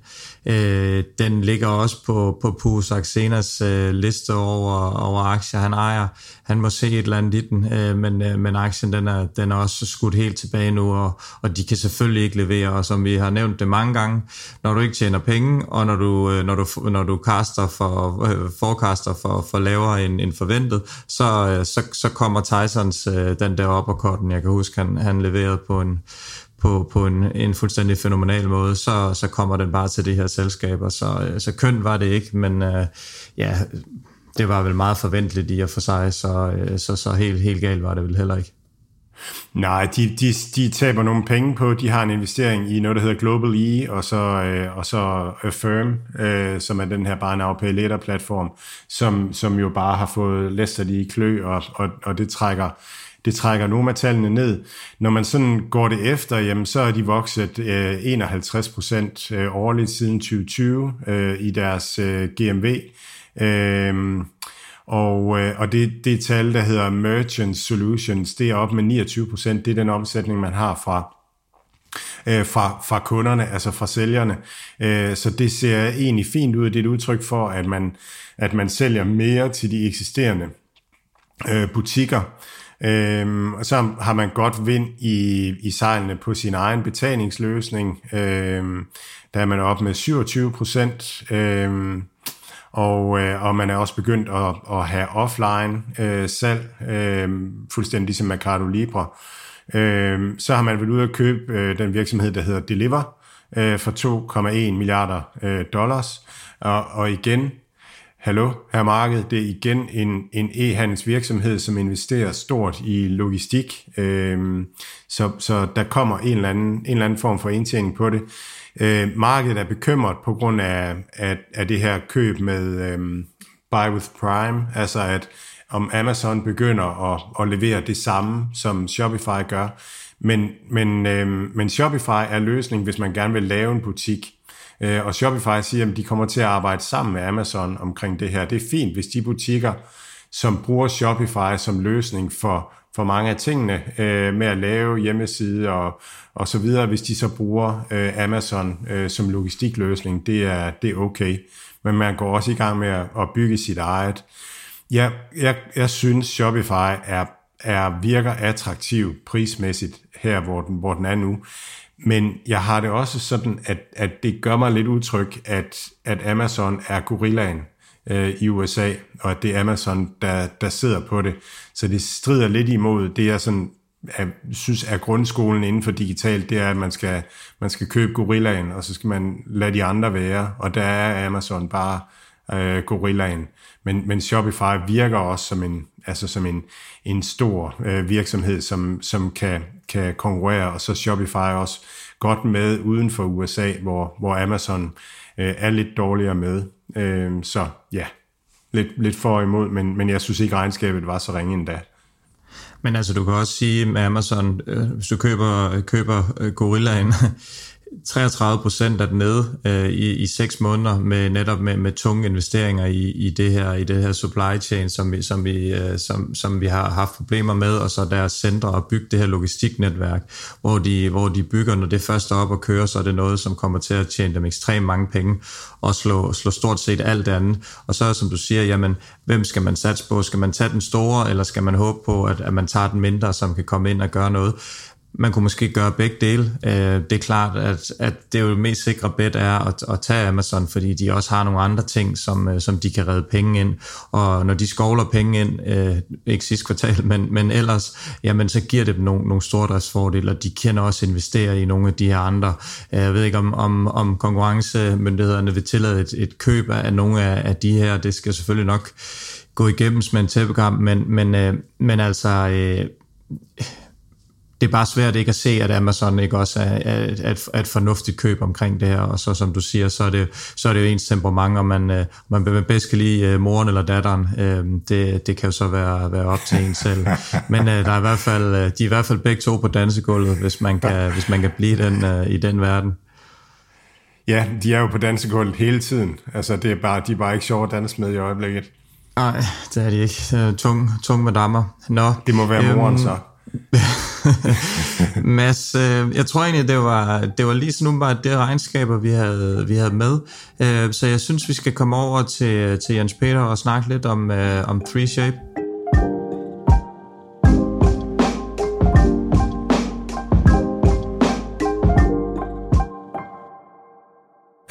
Øh, den ligger også på, på Pus Axenas øh, liste over, over aktier, han ejer. Han må se et eller andet i den, øh, men, øh, men aktien den er, den er også skudt helt tilbage nu, og, og de kan selvfølgelig ikke levere, og som vi har nævnt det mange gange, når du ikke tjener penge, og når du, øh, når du, når du caster for, øh, forecaster for, for lavere end, end forventet, så, øh, så, så kommer Tysons øh, den der op og korten, jeg kan huske, han, han leverede på en på, på en, en fuldstændig fænomenal måde, så, så kommer den bare til de her selskaber. Så, øh, så køn var det ikke, men øh, ja, det var vel meget forventeligt i at for sig, så, øh, så, så helt, helt galt var det vel heller ikke. Nej, de, de, de taber nogle penge på, de har en investering i noget, der hedder Global E, og så, øh, og så Affirm, øh, som er den her bare en letter platform, som, som jo bare har fået Lester i klø, og, og, og det trækker det trækker nogle af tallene ned. Når man sådan går det efter, jamen, så er de vokset øh, 51 procent øh, årligt siden 2020 øh, i deres øh, GMV. Øh, og, øh, og det, det tal, der hedder Merchant Solutions, det er op med 29 procent. Det er den omsætning, man har fra øh, fra, fra kunderne, altså fra sælgerne. Øh, så det ser egentlig fint ud. Det er et udtryk for, at man, at man sælger mere til de eksisterende øh, butikker. Øhm, og så har man godt vind i, i sejlene på sin egen betalingsløsning. Øhm, der er man op med 27 procent. Øhm, og, øh, og man er også begyndt at, at have offline øh, salg, øh, fuldstændig ligesom Mercado Libre. Øh, så har man været ude at købe øh, den virksomhed, der hedder Deliver, øh, for 2,1 milliarder øh, dollars. Og, og igen, hallo, her marked, det er igen en, en e-handelsvirksomhed, som investerer stort i logistik, øhm, så, så der kommer en eller, anden, en eller anden form for indtjening på det. Øh, markedet er bekymret på grund af, af, af det her køb med øhm, Buy with Prime, altså at om Amazon begynder at, at levere det samme, som Shopify gør. Men, men, øhm, men Shopify er løsningen, hvis man gerne vil lave en butik. Øh, og Shopify siger, at de kommer til at arbejde sammen med Amazon omkring det her. Det er fint, hvis de butikker som bruger Shopify som løsning for, for mange af tingene øh, med at lave hjemmeside og, og så videre, hvis de så bruger øh, Amazon øh, som logistikløsning, det er, det er okay. Men man går også i gang med at, at bygge sit eget. Ja, jeg, jeg synes Shopify er, er virker attraktiv prismæssigt her, hvor den, hvor den er nu. Men jeg har det også sådan, at, at det gør mig lidt utryg, at, at Amazon er gorillaen øh, i USA, og at det er Amazon, der, der sidder på det. Så det strider lidt imod det, jeg sådan, er, synes er grundskolen inden for digitalt, det er, at man skal, man skal købe gorillaen, og så skal man lade de andre være, og der er Amazon bare øh, gorillaen. Men, men Shopify virker også som en, altså som en, en stor øh, virksomhed, som, som kan, kan konkurrere, og så Shopify også godt med uden for USA, hvor, hvor Amazon øh, er lidt dårligere med. Øh, så ja, lidt, lidt for imod, men, men jeg synes ikke, regnskabet var så ringe endda. Men altså, du kan også sige med Amazon, øh, hvis du køber, køber øh, Gorillaen, 33 procent er nede øh, i, i seks måneder med netop med, med tunge investeringer i, i det her i det her supply chain, som vi, som, vi, øh, som, som vi har haft problemer med, og så deres centre og bygge det her logistiknetværk, hvor de, hvor de bygger, når det først er op og kører, så er det noget, som kommer til at tjene dem ekstremt mange penge og slå, slå stort set alt andet. Og så som du siger, jamen, hvem skal man satse på? Skal man tage den store, eller skal man håbe på, at, at man tager den mindre, som kan komme ind og gøre noget? Man kunne måske gøre begge dele. Øh, det er klart, at, at det er jo det mest sikre bet er at, at tage Amazon, fordi de også har nogle andre ting, som, øh, som de kan redde penge ind. Og når de skovler penge ind, øh, ikke sidste kvartal, men, men ellers, jamen så giver det dem nogle, nogle stordriftsfordele, og de kan også investere i nogle af de her andre. Øh, jeg ved ikke, om, om, om konkurrencemyndighederne vil tillade et, et køb af nogle af, af de her. Det skal selvfølgelig nok gå igennem med en tæppekamp, men, men, øh, men altså... Øh, det er bare svært ikke at se, at Amazon ikke også er, er, er, et, er et fornuftigt køb omkring det her, og så som du siger, så er det, så er det jo ens temperament, om man, øh, man bedst kan lide øh, moren eller datteren. Øh, det, det kan jo så være, være op til en selv. Men der er i hvert fald, de er i hvert fald begge to på dansegulvet, hvis man kan, hvis man kan blive den, i den verden. Ja, de er jo på dansegulvet hele tiden. Altså, det er bare, de er bare ikke sjove at danse med i øjeblikket. Nej, det er de ikke. Tung, tung med dammer. Nå, det må være moren øhm, så. Mads, øh, jeg tror egentlig, det var, det var lige sådan bare det regnskaber, vi havde, vi havde med. Øh, så jeg synes, vi skal komme over til, til Jens Peter og snakke lidt om, øh, om 3Shape.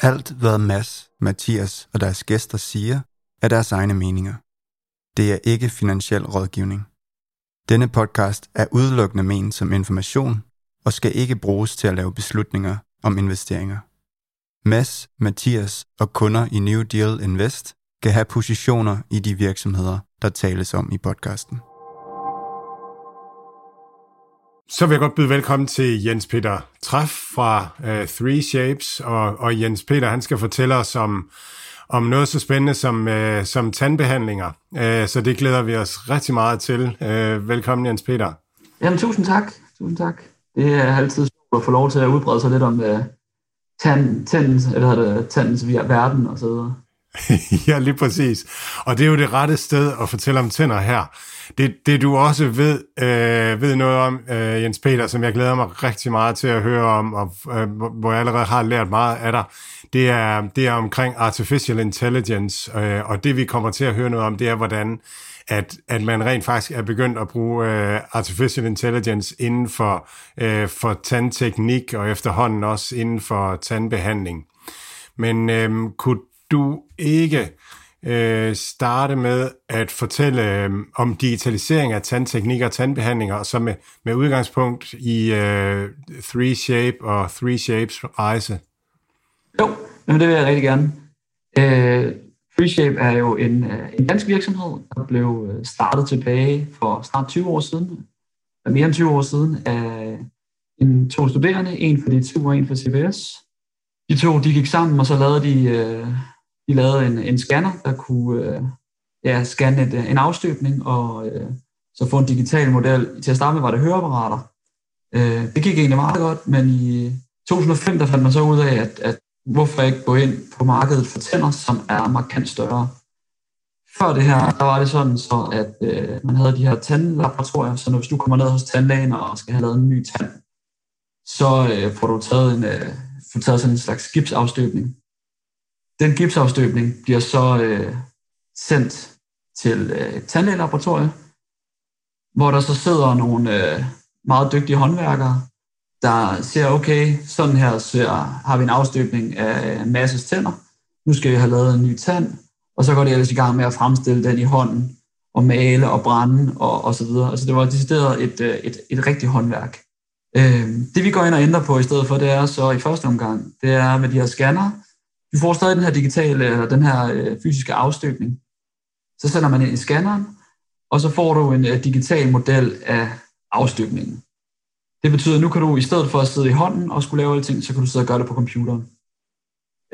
Alt, hvad Mads, Mathias og deres gæster siger, er deres egne meninger. Det er ikke finansiel rådgivning. Denne podcast er udelukkende ment som information og skal ikke bruges til at lave beslutninger om investeringer. Mads, Mathias og kunder i New Deal Invest kan have positioner i de virksomheder, der tales om i podcasten. Så vil jeg godt byde velkommen til Jens Peter Træf fra uh, Three Shapes, og, og Jens Peter han skal fortælle os om om noget så spændende som, øh, som tandbehandlinger. Øh, så det glæder vi os rigtig meget til. Øh, velkommen, Jens Peter. Jamen, tusind tak. Tusind tak. Det er altid sjovt at få lov til at udbrede sig lidt om øh, tand, tandens, eller det, tandens verden og så videre. ja, lige præcis. Og det er jo det rette sted at fortælle om tænder her. Det, det du også ved, øh, ved noget om, øh, Jens Peter, som jeg glæder mig rigtig meget til at høre om, og øh, hvor jeg allerede har lært meget af dig, det er, det er omkring artificial intelligence, øh, og det vi kommer til at høre noget om, det er, hvordan at, at man rent faktisk er begyndt at bruge øh, artificial intelligence inden for, øh, for tandteknik, og efterhånden også inden for tandbehandling. Men øh, kunne du ikke øh, starte med at fortælle øh, om digitalisering af tandteknik og tandbehandlinger, og så med, med udgangspunkt i øh, Three Shape og Three Shapes rejse? Jo, men det vil jeg rigtig gerne. Øh, FreeShape er jo en, øh, en dansk virksomhed, der blev øh, startet tilbage for snart 20 år siden, mere end 20 år siden, af en, to studerende, en for DTU og en for CBS. De to de gik sammen, og så lavede de, øh, de lavede en, en scanner, der kunne ja, scanne et, en afstøbning og så få en digital model. Til at starte med var det høreapparater. det gik egentlig meget godt, men i 2005 der fandt man så ud af, at, at hvorfor ikke gå ind på markedet for tænder, som er markant større. før det her, der var det sådan, så at øh, man havde de her tandlaboratorier, så når hvis du kommer ned hos tandlægen og skal have lavet en ny tand, så øh, får du taget, en, øh, får taget sådan en slags gipsafstøbning. Den gipsafstøbning bliver så øh, sendt til øh, et tandlægelaboratorium, hvor der så sidder nogle øh, meget dygtige håndværkere, der ser, okay, sådan her ser, har vi en afstøbning af masses tænder. Nu skal vi have lavet en ny tand, og så går det ellers i gang med at fremstille den i hånden, og male og brænde og, og så videre. Altså det var decideret et, øh, et, et rigtigt håndværk. Øh, det vi går ind og ændrer på i stedet for, det er så i første omgang, det er med de her scanner. Vi får stadig den her digitale, eller den her øh, fysiske afstøbning. Så sender man ind i scanneren, og så får du en øh, digital model af afstøbningen. Det betyder, at nu kan du i stedet for at sidde i hånden og skulle lave alting, så kan du sidde og gøre det på computeren.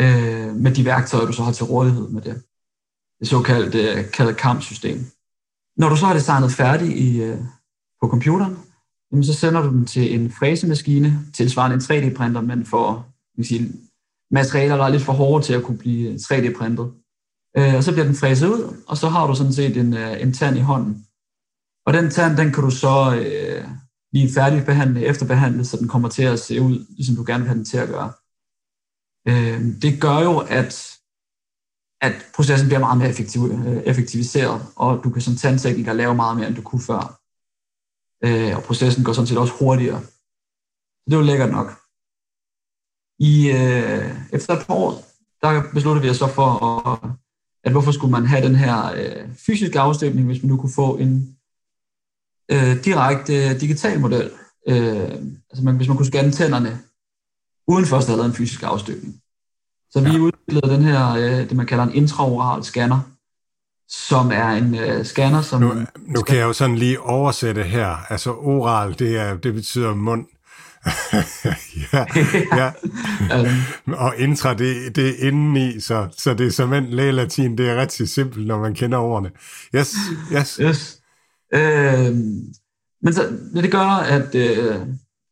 Øh, med de værktøjer, du så har til rådighed med det. Det såkaldte øh, kaldet kampsystem. Når du så har designet færdigt i, uh, på computeren, jamen så sender du den til en fræsemaskine, tilsvarende en 3D-printer, men for sige, materialer, der er lidt for hårde til at kunne blive øh, 3D-printet. Øh, og så bliver den fræset ud, og så har du sådan set en, øh, en tand i hånden. Og den tand, den kan du så øh, lige færdigbehandle, efterbehandlet, så den kommer til at se ud, ligesom du gerne vil have den til at gøre. Øh, det gør jo, at, at processen bliver meget mere effektiv, øh, effektiviseret, og du kan som tandtekniker lave meget mere, end du kunne før. Øh, og processen går sådan set også hurtigere. Så det er jo lækkert nok. I, øh, efter et par år, der besluttede vi os så for at at hvorfor skulle man have den her øh, fysiske afstøbning, hvis man nu kunne få en øh, direkte digital model. Øh, altså man, hvis man kunne scanne tænderne, uden først at have lavet en fysisk afstøbning. Så vi ja. udviklede den her, øh, det man kalder en intraoral scanner, som er en øh, scanner, som... Nu, nu kan jeg jo sådan lige oversætte her. Altså oral, det, er, det betyder mund. ja, ja. um, og intra, det, det er indeni, så, så det er som en lægelatin, det er ret simpelt, når man kender ordene. Yes, yes. yes. Øh, men så, det gør, at, øh,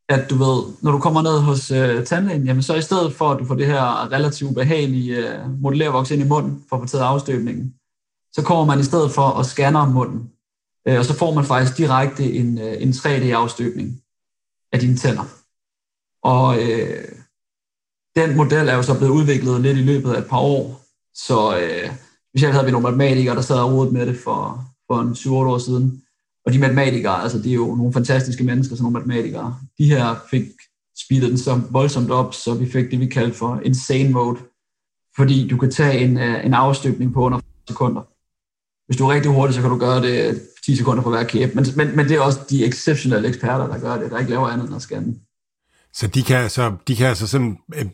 at du ved, når du kommer ned hos øh, tandlægen, jamen så i stedet for, at du får det her relativt behagelige øh, modellervoks ind i munden for at få taget afstøbningen, så kommer man i stedet for at scanne munden, øh, og så får man faktisk direkte en, øh, en 3D-afstøbning af dine tænder. Og øh, den model er jo så blevet udviklet lidt i løbet af et par år. Så øh, specielt havde vi nogle matematikere, der sad og rodet med det for, for en 7-8 år siden. Og de matematikere, altså det er jo nogle fantastiske mennesker, sådan nogle matematikere. De her fik speedet den så voldsomt op, så vi fik det, vi kaldte for insane mode. Fordi du kan tage en, øh, en afstøbning på under sekunder. Hvis du er rigtig hurtig, så kan du gøre det øh, 10 sekunder på hver kæb. Men, men, men det er også de exceptionelle eksperter, der gør det, der ikke laver andet end at scanne. Så de kan så de kan altså sådan øh,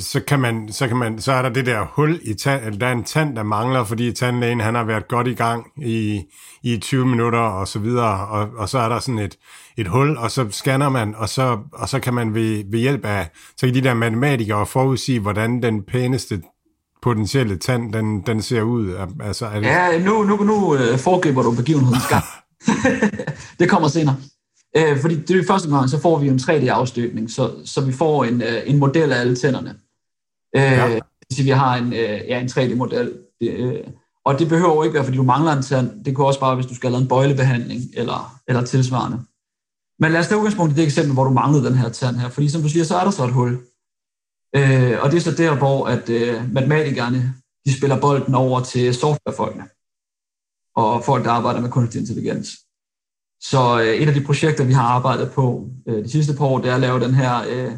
så kan man så kan man så er der det der hul i tand, eller der er en tand der mangler, fordi tandlægen han har været godt i gang i i 20 minutter og så videre og, og så er der sådan et et hul og så scanner man og så og så kan man ved, ved hjælp af så kan de der matematikere forudsige hvordan den pæneste potentielle tand den den ser ud altså er det... Ja, nu nu nu øh, foregriber du begivenhedens gang. det kommer senere. Øh, fordi det er første gang, så får vi en 3D-afstøbning, så, så vi får en, øh, en model af alle tænderne. Øh, ja. Så vi har en, øh, ja, en 3D-model. Det, øh, og det behøver jo ikke være, fordi du mangler en tand. Det kan også bare, hvis du skal have lavet en bøjlebehandling eller, eller tilsvarende. Men lad os tage udgangspunkt i det eksempel, hvor du manglede den her tand her. Fordi som du siger, så er der så et hul. Øh, og det er så der, hvor at, øh, matematikerne de spiller bolden over til softwarefolkene og folk, der arbejder med kunstig intelligens. Så øh, et af de projekter, vi har arbejdet på øh, de sidste par år, det er at lave den her øh,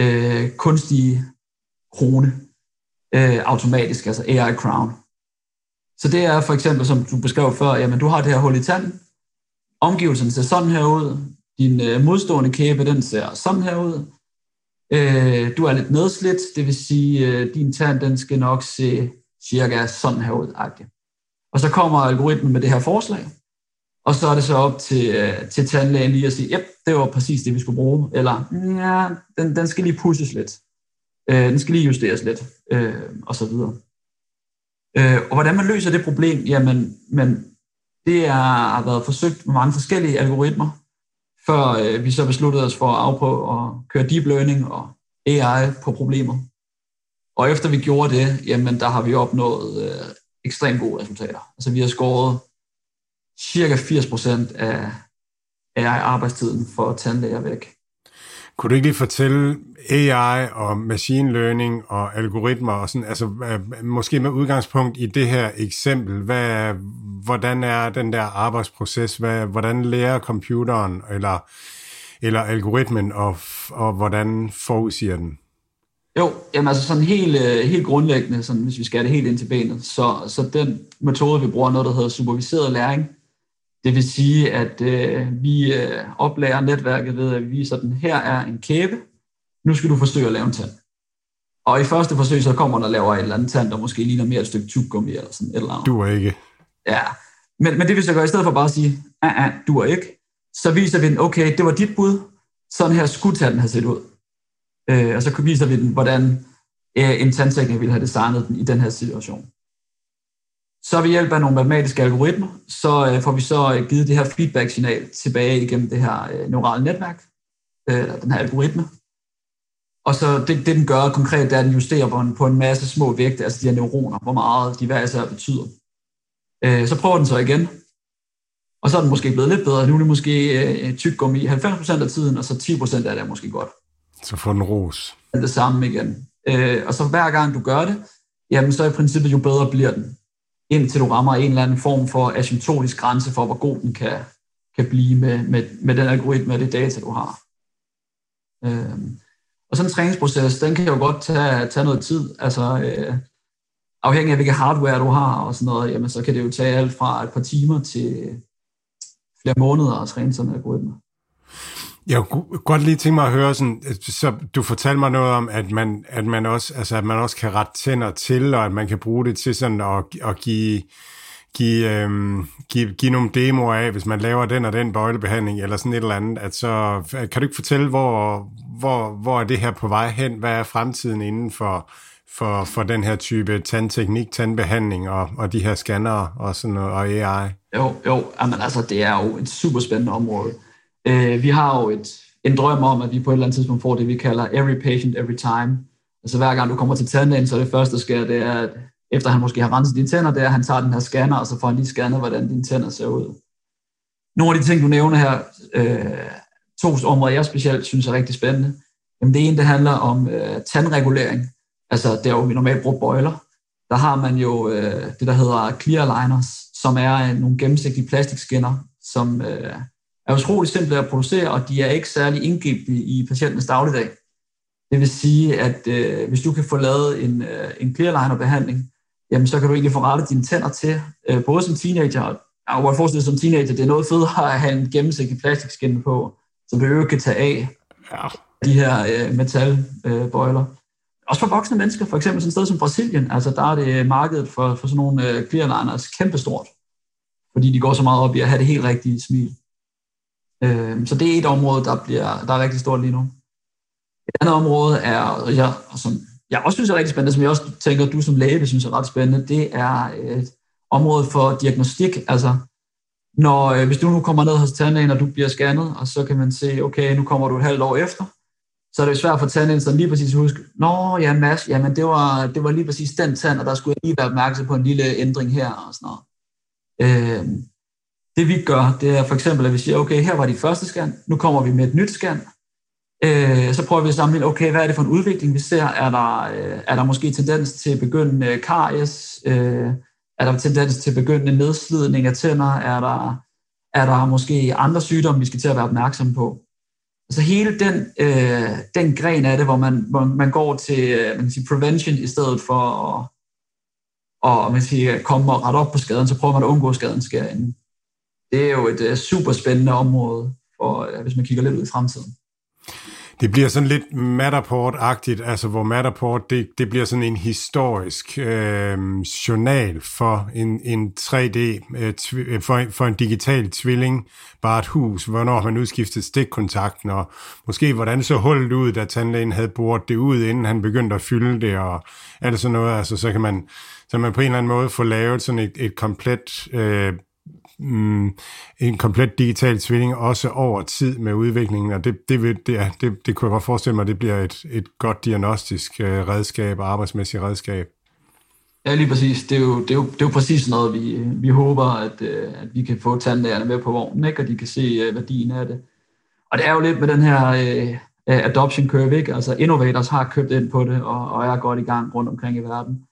øh, kunstige krone øh, automatisk, altså AI crown. Så det er for eksempel, som du beskrev før, jamen du har det her hul i tanden, omgivelsen ser sådan her ud, din øh, modstående kæbe, den ser sådan her ud, øh, du er lidt nedslidt, det vil sige, øh, din tand, den skal nok se cirka sådan her ud. -agtigt. Og så kommer algoritmen med det her forslag, og så er det så op til, øh, til tandlægen lige at sige, ja, det var præcis det, vi skulle bruge. Eller, ja, den, den skal lige pusses lidt. Øh, den skal lige justeres lidt. Øh, og så videre. Øh, og hvordan man løser det problem, jamen, men det er, har været forsøgt med mange forskellige algoritmer, før øh, vi så besluttede os for at afprøve at køre deep learning og AI på problemer. Og efter vi gjorde det, jamen der har vi opnået øh, ekstremt gode resultater. Altså vi har skåret cirka 80% af, af arbejdstiden for tandlæger væk. Kunne du ikke lige fortælle AI og machine learning og algoritmer, og sådan, altså, øh, måske med udgangspunkt i det her eksempel, hvad, hvordan er den der arbejdsproces, hvad, hvordan lærer computeren eller, eller algoritmen, og, og hvordan forudsiger den? Jo, jamen altså sådan helt, øh, helt grundlæggende, sådan, hvis vi skal det helt ind til benet, så, så den metode, vi bruger, noget, der hedder superviseret læring, det vil sige, at øh, vi øh, oplærer netværket ved, at vi viser den, her er en kæbe, nu skal du forsøge at lave en tand. Og i første forsøg, så kommer der og laver et eller andet tand, der måske ligner mere et stykke tyggegummi eller sådan et eller andet. Du er ikke. Ja, men, men det vil så gøre, i stedet for bare at sige, ah, ah, du er ikke, så viser vi den, okay, det var dit bud, sådan her skulle tanden have set ud. Øh, og så viser vi den, hvordan øh, en tandtekniker ville have designet den i den her situation. Så ved hjælp af nogle matematiske algoritmer, så øh, får vi så øh, givet det her feedback-signal tilbage igennem det her øh, neurale netværk, øh, den her algoritme. Og så det, det den gør konkret, det er, at den justerer på en, på en masse små vægte, altså de her neuroner, hvor meget de hver især betyder. Så prøver den så igen, og så er den måske blevet lidt bedre. Nu er det måske tyggegummi 90% af tiden, og så 10% af det er måske godt. Så får den ros. Det samme igen. Øh, og så hver gang du gør det, jamen så i princippet jo bedre bliver den indtil du rammer en eller anden form for asymptotisk grænse for, hvor god den kan, kan blive med, med, med den algoritme og det data, du har. Øhm, og sådan en træningsproces, den kan jo godt tage, tage noget tid. Altså, øh, afhængig af hvilke hardware du har og sådan noget, jamen, så kan det jo tage alt fra et par timer til flere måneder at træne sådan en algoritme. Jeg kunne godt lige tænke mig at høre, sådan, så du fortalte mig noget om, at man, at man, også, altså, at man også kan rette tænder til, og at man kan bruge det til sådan at, at give, give, øhm, give, give nogle demoer af, hvis man laver den og den bøjlebehandling, eller sådan et eller andet. At så, kan du ikke fortælle, hvor, hvor, hvor er det her på vej hen? Hvad er fremtiden inden for, for, for den her type tandteknik, tandbehandling og, og de her scannere og sådan noget, og AI? Jo, jo, jamen, altså, det er jo et super spændende område. Øh, vi har jo et, en drøm om, at vi på et eller andet tidspunkt får det, vi kalder every patient, every time. Altså hver gang du kommer til tandlægen, så er det første, der sker, det er, at efter han måske har renset dine tænder, det er, at han tager den her scanner, og så får han lige scannet, hvordan dine tænder ser ud. Nogle af de ting, du nævner her, øh, to områder, jeg specielt synes er rigtig spændende. Jamen det ene, det handler om øh, tandregulering. Altså der, hvor vi normalt bruger bøjler. Der har man jo øh, det, der hedder clear liners, som er øh, nogle gennemsigtige plastikskinner, som øh, er utrolig simple at producere, og de er ikke særlig indgibte i patientens dagligdag. Det vil sige, at øh, hvis du kan få lavet en, øh, en clear liner behandling, jamen så kan du egentlig få rettet dine tænder til, øh, både som teenager, og jeg godt forestille som teenager, det er noget federe at have en gennemsigtig plastikskin på, som du jo kan tage af ja. de her øh, metalbøjler. Øh, også for voksne mennesker, for eksempel sådan et sted som Brasilien, altså der er det markedet for, for sådan nogle øh, clear liners kæmpestort, fordi de går så meget op i at have det helt rigtige smil. Øh, så det er et område, der, bliver, der er rigtig stort lige nu. Et andet område er, ja, som jeg også synes er rigtig spændende, som jeg også tænker, at du som læge synes er ret spændende, det er et område for diagnostik. Altså, når, øh, hvis du nu kommer ned hos tandlægen, og du bliver scannet, og så kan man se, okay, nu kommer du et halvt år efter, så er det jo svært for tandlægen så lige præcis at huske, nå ja, Mads, jamen det var, det var lige præcis den tand, og der skulle jeg lige være opmærksom på en lille ændring her og sådan noget. Øh, det vi gør, det er for eksempel, at vi siger, okay, her var de første scan, nu kommer vi med et nyt scan. Øh, så prøver vi at sammenligne, okay, hvad er det for en udvikling, vi ser? Er der, øh, er der måske tendens til begyndende karies? Øh, er der tendens til begyndende nedslidning af tænder? Er der, er der måske andre sygdomme, vi skal til at være opmærksom på? Så hele den, øh, den gren af det, hvor man, hvor man går til øh, man kan sige, prevention i stedet for at og man kan sige, komme og rette op på skaden, så prøver man at undgå, at skaden sker inden det er jo et øh, uh, super spændende område, for, uh, hvis man kigger lidt ud i fremtiden. Det bliver sådan lidt Matterport-agtigt, altså hvor Matterport, det, det bliver sådan en historisk øh, journal for en, en 3D, øh, tv, øh, for, for en digital tvilling, bare et hus, hvornår man udskiftede stikkontakten, og måske hvordan så hullet ud, da tandlægen havde boret det ud, inden han begyndte at fylde det, og alt sådan noget, altså så kan man, så man på en eller anden måde få lavet sådan et, et komplet øh, mm, en komplet digital tvilling, også over tid med udviklingen, og det, det, vil, det, det, det kunne jeg godt forestille mig, at det bliver et, et godt diagnostisk øh, redskab og arbejdsmæssigt redskab. Ja, lige præcis. Det er jo, det er jo, det er jo præcis noget, vi, vi håber, at, øh, at vi kan få tandlægerne med på vognen, ikke? og de kan se øh, værdien af det. Og det er jo lidt med den her uh, adoption curve, ikke? altså innovators har købt ind på det, og, og er godt i gang rundt omkring i verden.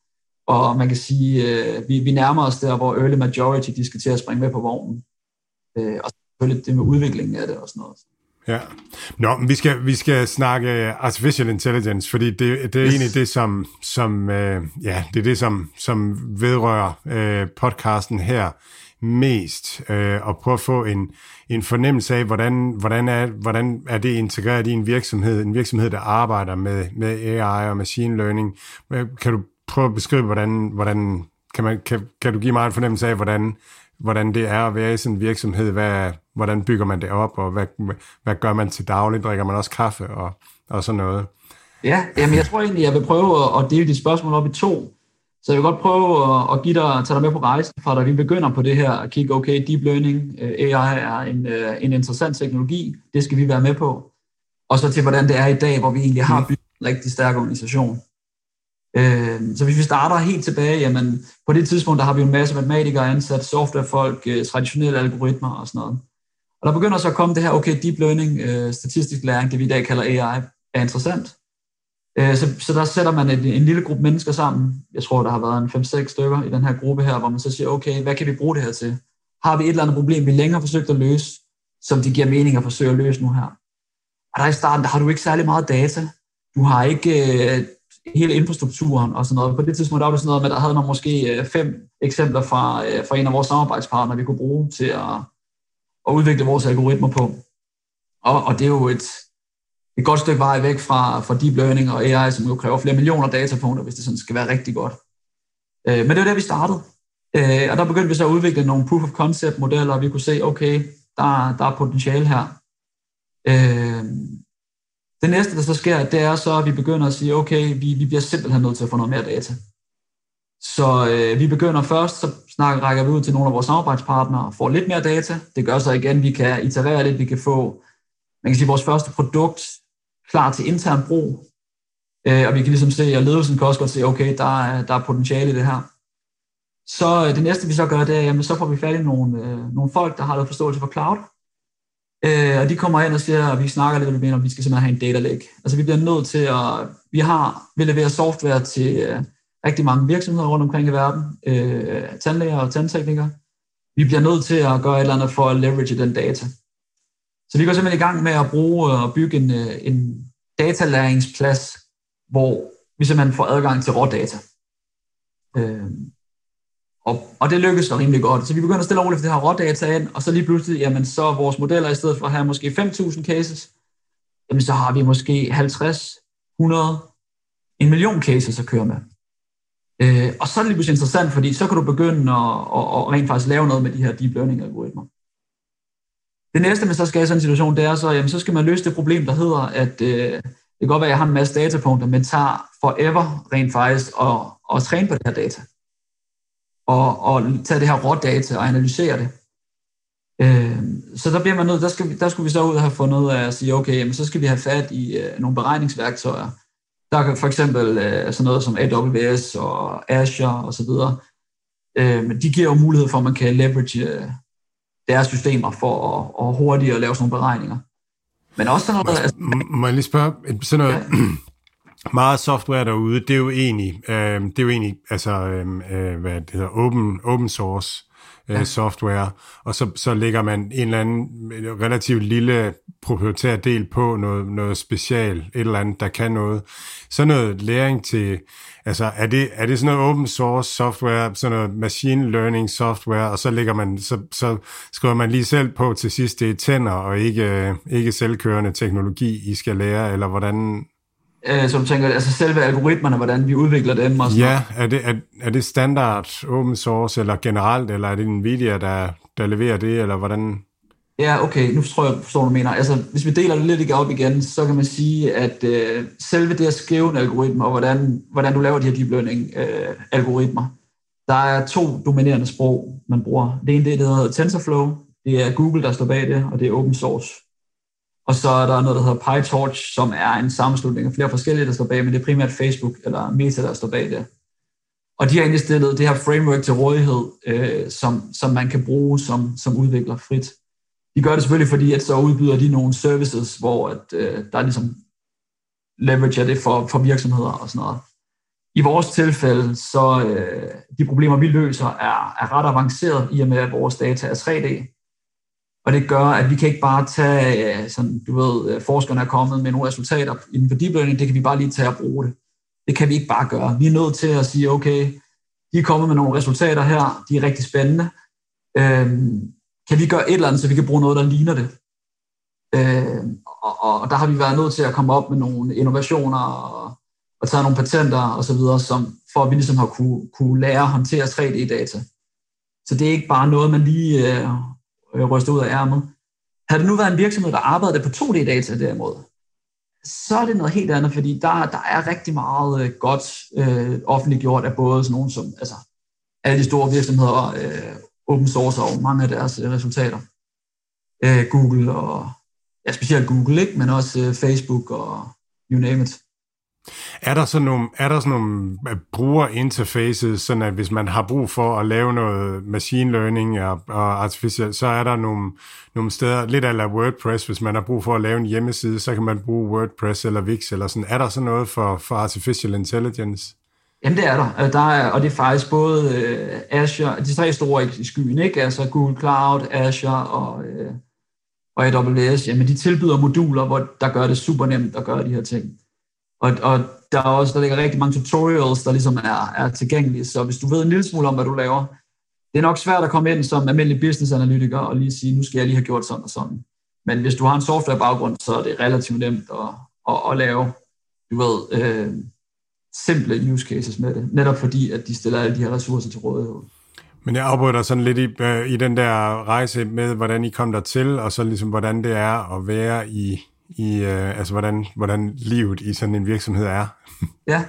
Og man kan sige, uh, vi, vi nærmer os der, hvor early majority, de skal til at springe med på vognen. Uh, og selvfølgelig det med udviklingen af det og sådan noget. Ja. Nå, men vi skal, vi skal snakke artificial intelligence, fordi det, det er yes. egentlig det, som, som, øh, ja, det er det, som, som vedrører øh, podcasten her mest, øh, og prøve at få en, en fornemmelse af, hvordan, hvordan, er, hvordan er det integreret i en virksomhed, en virksomhed, der arbejder med, med AI og machine learning. Kan du prøve at beskrive, hvordan, hvordan kan, man, kan, kan du give mig en fornemmelse af, hvordan hvordan det er at være i sådan en virksomhed, hvad, hvordan bygger man det op, og hvad, hvad gør man til daglig, drikker man også kaffe og, og sådan noget? Ja, jamen jeg tror egentlig, jeg vil prøve at dele de spørgsmål op i to. Så jeg vil godt prøve at, give dig, tage dig med på rejsen fra da vi begynder på det her at kigge, okay, deep learning, øh, AI er en, øh, en interessant teknologi, det skal vi være med på. Og så til, hvordan det er i dag, hvor vi egentlig har mm. bygget en rigtig stærk organisation. Øh, så hvis vi starter helt tilbage, jamen på det tidspunkt, der har vi en masse matematikere ansat, softwarefolk, øh, traditionelle algoritmer og sådan noget. Og der begynder så at komme det her, okay, deep learning, øh, statistisk læring, det vi i dag kalder AI, er interessant. Øh, så, så der sætter man en, en lille gruppe mennesker sammen. Jeg tror, der har været en 5-6 stykker i den her gruppe her, hvor man så siger, okay, hvad kan vi bruge det her til? Har vi et eller andet problem, vi længere har forsøgt at løse, som det giver mening at forsøge at løse nu her? Og der i starten, der har du ikke særlig meget data. Du har ikke øh, hele infrastrukturen og sådan noget. På det tidspunkt der var det sådan noget med, at der havde man måske øh, fem eksempler fra, øh, fra en af vores samarbejdspartnere, vi kunne bruge til at, at udvikle vores algoritmer på. Og, og det er jo et, et godt stykke vej væk fra, fra deep learning og AI, som jo kræver flere millioner datapunkter, hvis det sådan skal være rigtig godt. Øh, men det var der, vi startede. Øh, og der begyndte vi så at udvikle nogle proof of concept modeller, og vi kunne se, okay, der, der er potentiale her. Det næste, der så sker, det er så, at vi begynder at sige, okay, vi, vi bliver simpelthen nødt til at få noget mere data. Så øh, vi begynder først, så snakker, rækker vi ud til nogle af vores samarbejdspartnere og får lidt mere data. Det gør så igen, vi kan iterere lidt, vi kan få man kan sige, vores første produkt klar til intern brug. Øh, og vi kan ligesom se, og ledelsen kan også godt se, okay, der er, der er potentiale i det her. Så øh, det næste, vi så gør, det er, jamen, så får vi fat i nogle, øh, nogle folk, der har noget forståelse for cloud. Øh, og de kommer ind og siger, at vi snakker lidt om, vi skal simpelthen have en data lake. Altså vi bliver nødt til at, vi har, vi leverer software til øh, rigtig mange virksomheder rundt omkring i verden, øh, tandlæger og tandteknikere. Vi bliver nødt til at gøre et eller andet for at leverage den data. Så vi går simpelthen i gang med at bruge øh, og bygge en, øh, en datalæringsplads, hvor vi simpelthen får adgang til rådata. Øh, og, og det lykkedes så rimelig godt. Så vi begynder at stille roligt for det her rådata ind, og så lige pludselig, jamen så vores modeller, i stedet for at have måske 5.000 cases, jamen så har vi måske 50, 100, en million cases at køre med. Øh, og så er det lige pludselig interessant, fordi så kan du begynde at, at, at rent faktisk lave noget med de her deep learning algoritmer. Det næste, man så skal i sådan en situation, det er så, jamen så skal man løse det problem, der hedder, at øh, det kan godt være, at jeg har en masse datapunkter, men tager forever rent faktisk at, at træne på det her data og, og tage det her rådata og analysere det. Øh, så der bliver man nødt, der, skal, der skulle vi så ud og have fundet ud af at sige, okay, jamen, så skal vi have fat i øh, nogle beregningsværktøjer. Der kan for eksempel øh, sådan noget som AWS og Azure og så videre. Øh, de giver jo mulighed for, at man kan leverage øh, deres systemer for at, at hurtigt lave sådan nogle beregninger. Men også sådan noget... Altså, må jeg lige spørge, sådan noget, ja. meget software derude, det er jo egentlig, øh, det er jo egentlig altså, øh, øh, hvad det hedder, open, open source øh, ja. software, og så, så lægger man en eller anden relativt lille proprietær del på noget, noget special, et eller andet, der kan noget. Så noget læring til, altså er det, er det sådan noget open source software, sådan noget machine learning software, og så lægger man, så, så skriver man lige selv på til sidst, det er tænder, og ikke, ikke selvkørende teknologi, I skal lære, eller hvordan, Øh, så du tænker, altså selve algoritmerne, hvordan vi udvikler dem og Ja, er det, er, er det standard open source, eller generelt, eller er det Nvidia, der, der leverer det, eller hvordan? Ja, okay, nu tror jeg, forstår du, mener. Altså, hvis vi deler det lidt op igen, så kan man sige, at øh, selve det at skrive en algoritme, og hvordan, hvordan du laver de her deep learning øh, algoritmer, der er to dominerende sprog, man bruger. Det ene det, der hedder TensorFlow, det er Google, der står bag det, og det er open source. Og så er der noget, der hedder PyTorch, som er en sammenslutning af flere forskellige, der står bag, men det er primært Facebook eller Meta, der står bag det. Og de har egentlig stillet det her framework til rådighed, øh, som, som man kan bruge som, som udvikler frit. De gør det selvfølgelig, fordi at så udbyder de nogle services, hvor at, øh, der er ligesom leverage af det for, for virksomheder og sådan noget. I vores tilfælde, så øh, de problemer, vi løser, er, er ret avanceret i og med, at vores data er 3D. Og det gør, at vi kan ikke bare tage, sådan, du ved, øh, forskerne er kommet med nogle resultater inden for deep learning, det kan vi bare lige tage og bruge det. Det kan vi ikke bare gøre. Vi er nødt til at sige, okay, de er kommet med nogle resultater her, de er rigtig spændende. Øhm, kan vi gøre et eller andet, så vi kan bruge noget, der ligner det? Øhm, og, og der har vi været nødt til at komme op med nogle innovationer og, og tage nogle patenter og så videre, som, for at vi ligesom har kunne, kunne lære at håndtere 3D-data. Så det er ikke bare noget, man lige øh, ryster ud af ærmet. Havde det nu været en virksomhed, der arbejdede på 2D-data derimod, så er det noget helt andet, fordi der, der er rigtig meget øh, godt øh, offentliggjort af både sådan nogen som, altså alle de store virksomheder, øh, open source og mange af deres øh, resultater. Øh, Google og, ja specielt Google, ikke? men også øh, Facebook og you name it. Er der sådan nogle, er der sådan nogle øh, brugerinterfaces, sådan at hvis man har brug for at lave noget machine learning og, og artificial, så er der nogle, nogle steder, lidt af WordPress, hvis man har brug for at lave en hjemmeside, så kan man bruge WordPress eller Wix eller sådan. Er der sådan noget for, for artificial intelligence? Jamen det er der. Øh, der er, og det er faktisk både øh, Azure, de tre store i skyen, ikke? altså Google Cloud, Azure og, øh, og AWS, jamen de tilbyder moduler, hvor der gør det super nemt at gøre de her ting. Og, og der er også, der ligger rigtig mange tutorials, der ligesom er, er tilgængelige, så hvis du ved en lille smule om, hvad du laver, det er nok svært at komme ind som almindelig businessanalytiker og lige sige, nu skal jeg lige have gjort sådan og sådan. Men hvis du har en softwarebaggrund, så er det relativt nemt at, at, at lave, du ved, øh, simple use cases med det, netop fordi, at de stiller alle de her ressourcer til rådighed. Men jeg afbryder sådan lidt i, øh, i den der rejse med, hvordan I kom der til, og så ligesom, hvordan det er at være i, i øh, altså hvordan, hvordan livet i sådan en virksomhed er. ja,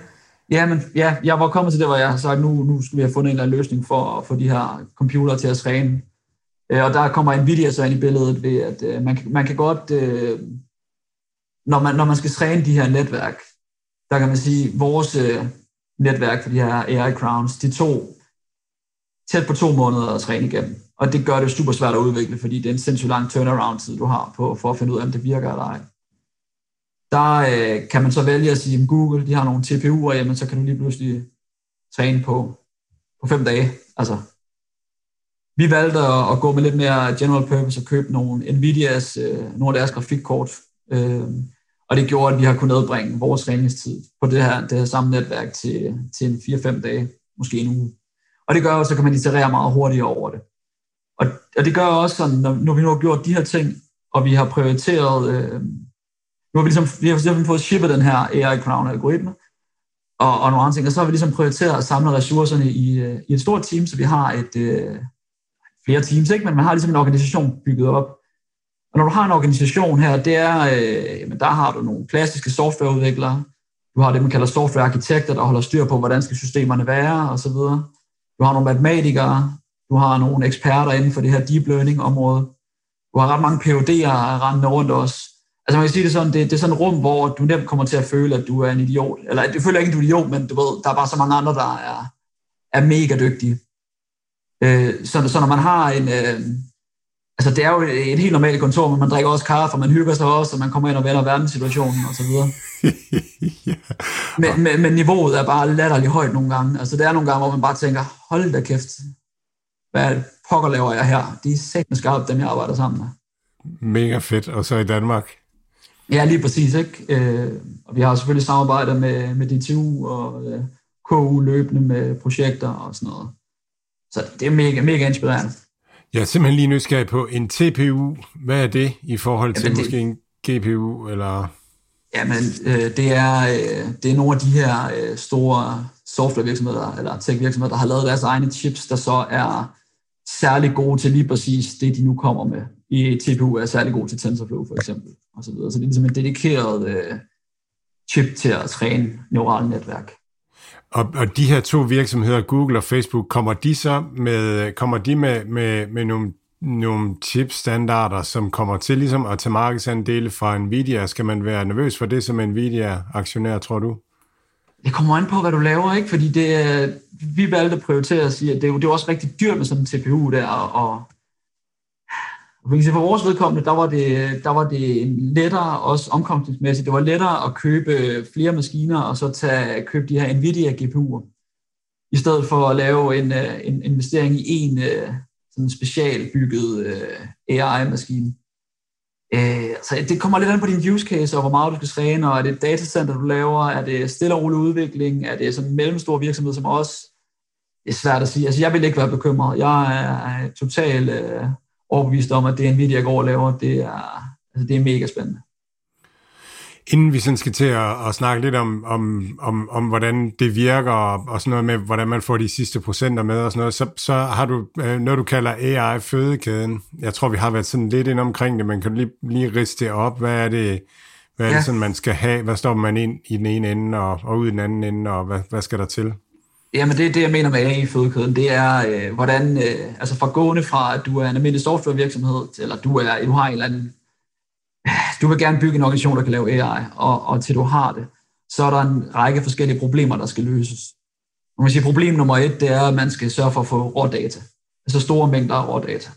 ja, men ja, jeg var kommet til det, hvor jeg har sagt, nu, nu skal vi have fundet en eller anden løsning for at få de her computere til at træne. Øh, og der kommer Nvidia så ind i billedet ved, at øh, man, man kan godt, øh, når, man, når man skal træne de her netværk, der kan man sige, vores øh, netværk for de her AI crowns, de to tæt på to måneder at træne igennem. Og det gør det super svært at udvikle, fordi det er en sindssygt lang turnaround-tid, du har på, for at finde ud af, om det virker eller ej. Der øh, kan man så vælge at sige, at Google de har nogle TPU'er, jamen så kan du lige pludselig træne på, på fem dage. Altså, vi valgte at, at gå med lidt mere general purpose og købe nogle Nvidias, øh, nogle af deres grafikkort. Øh, og det gjorde, at vi har kunnet nedbringe vores træningstid på det her, det her samme netværk til, til en 4-5 dage, måske en uge. Og det gør også, at så kan man iterere meget hurtigere over det. Og, og det gør også sådan, når, når vi nu har gjort de her ting, og vi har prioriteret, øh, nu har vi ligesom, vi har ligesom fået shippet den her AI Crown algoritme, og, og nogle andre ting, og så har vi ligesom prioriteret at samle ressourcerne i, øh, i et stort team, så vi har et, øh, flere teams, ikke? men man har ligesom en organisation bygget op. Og når du har en organisation her, det er, øh, jamen der har du nogle klassiske softwareudviklere, du har det, man kalder softwarearkitekter, der holder styr på, hvordan skal systemerne være, og så videre. Du har nogle matematikere, du har nogle eksperter inden for det her deep learning område. Du har ret mange PhD'er rendende rundt også. Altså man kan sige det sådan, det, det er sådan et rum, hvor du nemt kommer til at føle, at du er en idiot. Eller du føler ikke, at du er en idiot, men du ved, der er bare så mange andre, der er, er mega dygtige. Øh, så, så når man har en... Øh, altså det er jo et helt normalt kontor, men man drikker også kaffe, og man hygger sig også, og man kommer ind og vender verdenssituationen og så videre. ja. men, men, men niveauet er bare latterligt højt nogle gange. Altså det er nogle gange, hvor man bare tænker, hold da kæft, hvad pokker laver jeg her? De er sæt med skarpt, dem jeg arbejder sammen med. Mega fedt, og så i Danmark. Ja, lige præcis. Ikke? Øh, og vi har selvfølgelig samarbejdet med, med DTU og øh, KU løbende med projekter og sådan noget. Så det er mega, mega inspirerende. Jeg er simpelthen lige nysgerrig på en TPU. Hvad er det i forhold til Jamen, det, måske en GPU? Eller? Jamen, øh, det, er, øh, det er nogle af de her øh, store softwarevirksomheder eller tech-virksomheder, der har lavet deres egne chips, der så er særlig gode til lige præcis det, de nu kommer med. I TPU er særlig god til TensorFlow for eksempel, og så videre. Så det er ligesom en dedikeret øh, chip til at træne neurale netværk. Og, og de her to virksomheder, Google og Facebook, kommer de så med, kommer de med, med, med nogle, nogle chipstandarder, som kommer til ligesom at tage markedsandele fra Nvidia? Skal man være nervøs for det som Nvidia-aktionær, tror du? det kommer an på, hvad du laver, ikke? Fordi det, vi valgte at prioritere at sige, at det, er det er jo også rigtig dyrt med sådan en TPU der, og man kan sige, for vores vedkommende, der var det, der var det en lettere, også omkostningsmæssigt, det var lettere at købe flere maskiner, og så tage, købe de her NVIDIA GPU'er, i stedet for at lave en, øh, en investering i en øh, sådan specialbygget øh, AI-maskine. Så det kommer lidt an på din use case, og hvor meget du skal træne, og er det et datacenter, du laver, er det stille og rolig udvikling, er det sådan en mellemstor virksomhed som os? Det er svært at sige. Altså, jeg vil ikke være bekymret. Jeg er totalt overbevist om, at det Nvidia går og laver, det er, altså, det er mega spændende. Inden vi sådan skal til at, at snakke lidt om, om, om, om, hvordan det virker, og, og sådan noget med, hvordan man får de sidste procenter med og sådan noget, så, så har du øh, noget, du kalder AI-fødekæden. Jeg tror, vi har været sådan lidt inde omkring det, men kan du lige, lige riste det op? Hvad er det, hvad er Ja. det sådan, man skal have? Hvad står man ind i den ene ende og, og ud i den anden ende, og hvad, hvad skal der til? Jamen det er det, jeg mener med AI i fødekæden. Det er, øh, hvordan, øh, altså fra gående fra, at du er en almindelig softwarevirksomhed, til, eller du, er, du har en eller anden, du vil gerne bygge en organisation, der kan lave AI, og, og til du har det, så er der en række forskellige problemer, der skal løses. Man kan sige, problem nummer et, det er, at man skal sørge for at få rådata. Altså store mængder af rådata.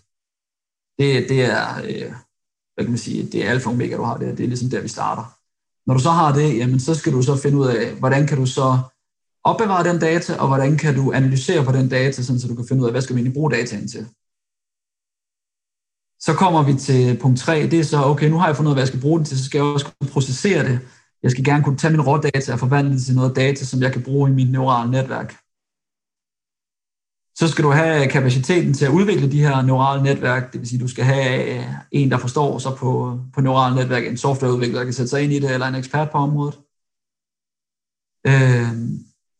Det, det er, øh, hvad kan man sige, det er alfa og omega, du har det. Det er ligesom der, vi starter. Når du så har det, jamen, så skal du så finde ud af, hvordan kan du så opbevare den data, og hvordan kan du analysere på den data, sådan, så du kan finde ud af, hvad skal vi egentlig bruge dataen til. Så kommer vi til punkt 3, det er så, okay, nu har jeg fundet ud af, hvad jeg skal bruge den til, så skal jeg også kunne processere det. Jeg skal gerne kunne tage min rådata og forvandle det til noget data, som jeg kan bruge i mit neurale netværk. Så skal du have kapaciteten til at udvikle de her neurale netværk, det vil sige, du skal have øh, en, der forstår sig på, på neurale netværk, en softwareudvikler, der kan sætte sig ind i det, eller en ekspert på området. Øh,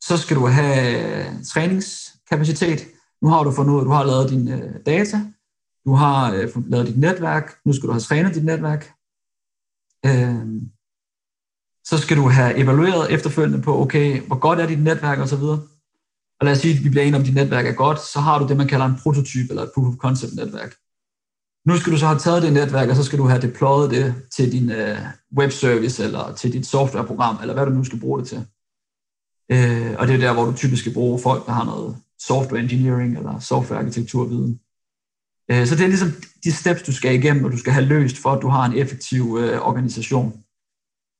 så skal du have træningskapacitet. Nu har du fundet ud af, at du har lavet dine øh, data, du har øh, lavet dit netværk, nu skal du have trænet dit netværk. Øh, så skal du have evalueret efterfølgende på, okay, hvor godt er dit netværk og så videre. Og lad os sige, at vi bliver enige om, at dit netværk er godt, så har du det, man kalder en prototype eller et proof of concept netværk. Nu skal du så have taget det netværk, og så skal du have deployet det til din øh, webservice eller til dit softwareprogram, eller hvad du nu skal bruge det til. Øh, og det er der, hvor du typisk skal bruge folk, der har noget software engineering eller software arkitekturviden. Øh, så det er ligesom de steps, du skal igennem, og du skal have løst, for at du har en effektiv øh, organisation.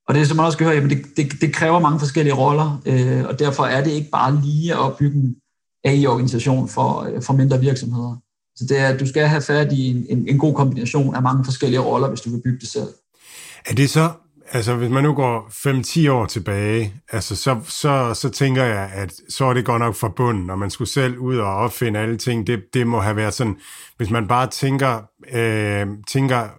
Og det, som man også skal høre, jamen det, det, det kræver mange forskellige roller, øh, og derfor er det ikke bare lige at bygge en AI-organisation for, øh, for mindre virksomheder. Så det er, at du skal have fat i en, en, en god kombination af mange forskellige roller, hvis du vil bygge det selv. Er det så, altså hvis man nu går 5-10 år tilbage, altså så, så, så tænker jeg, at så er det godt nok forbundet, når man skulle selv ud og opfinde alle ting, det, det må have været sådan, hvis man bare tænker, øh, tænker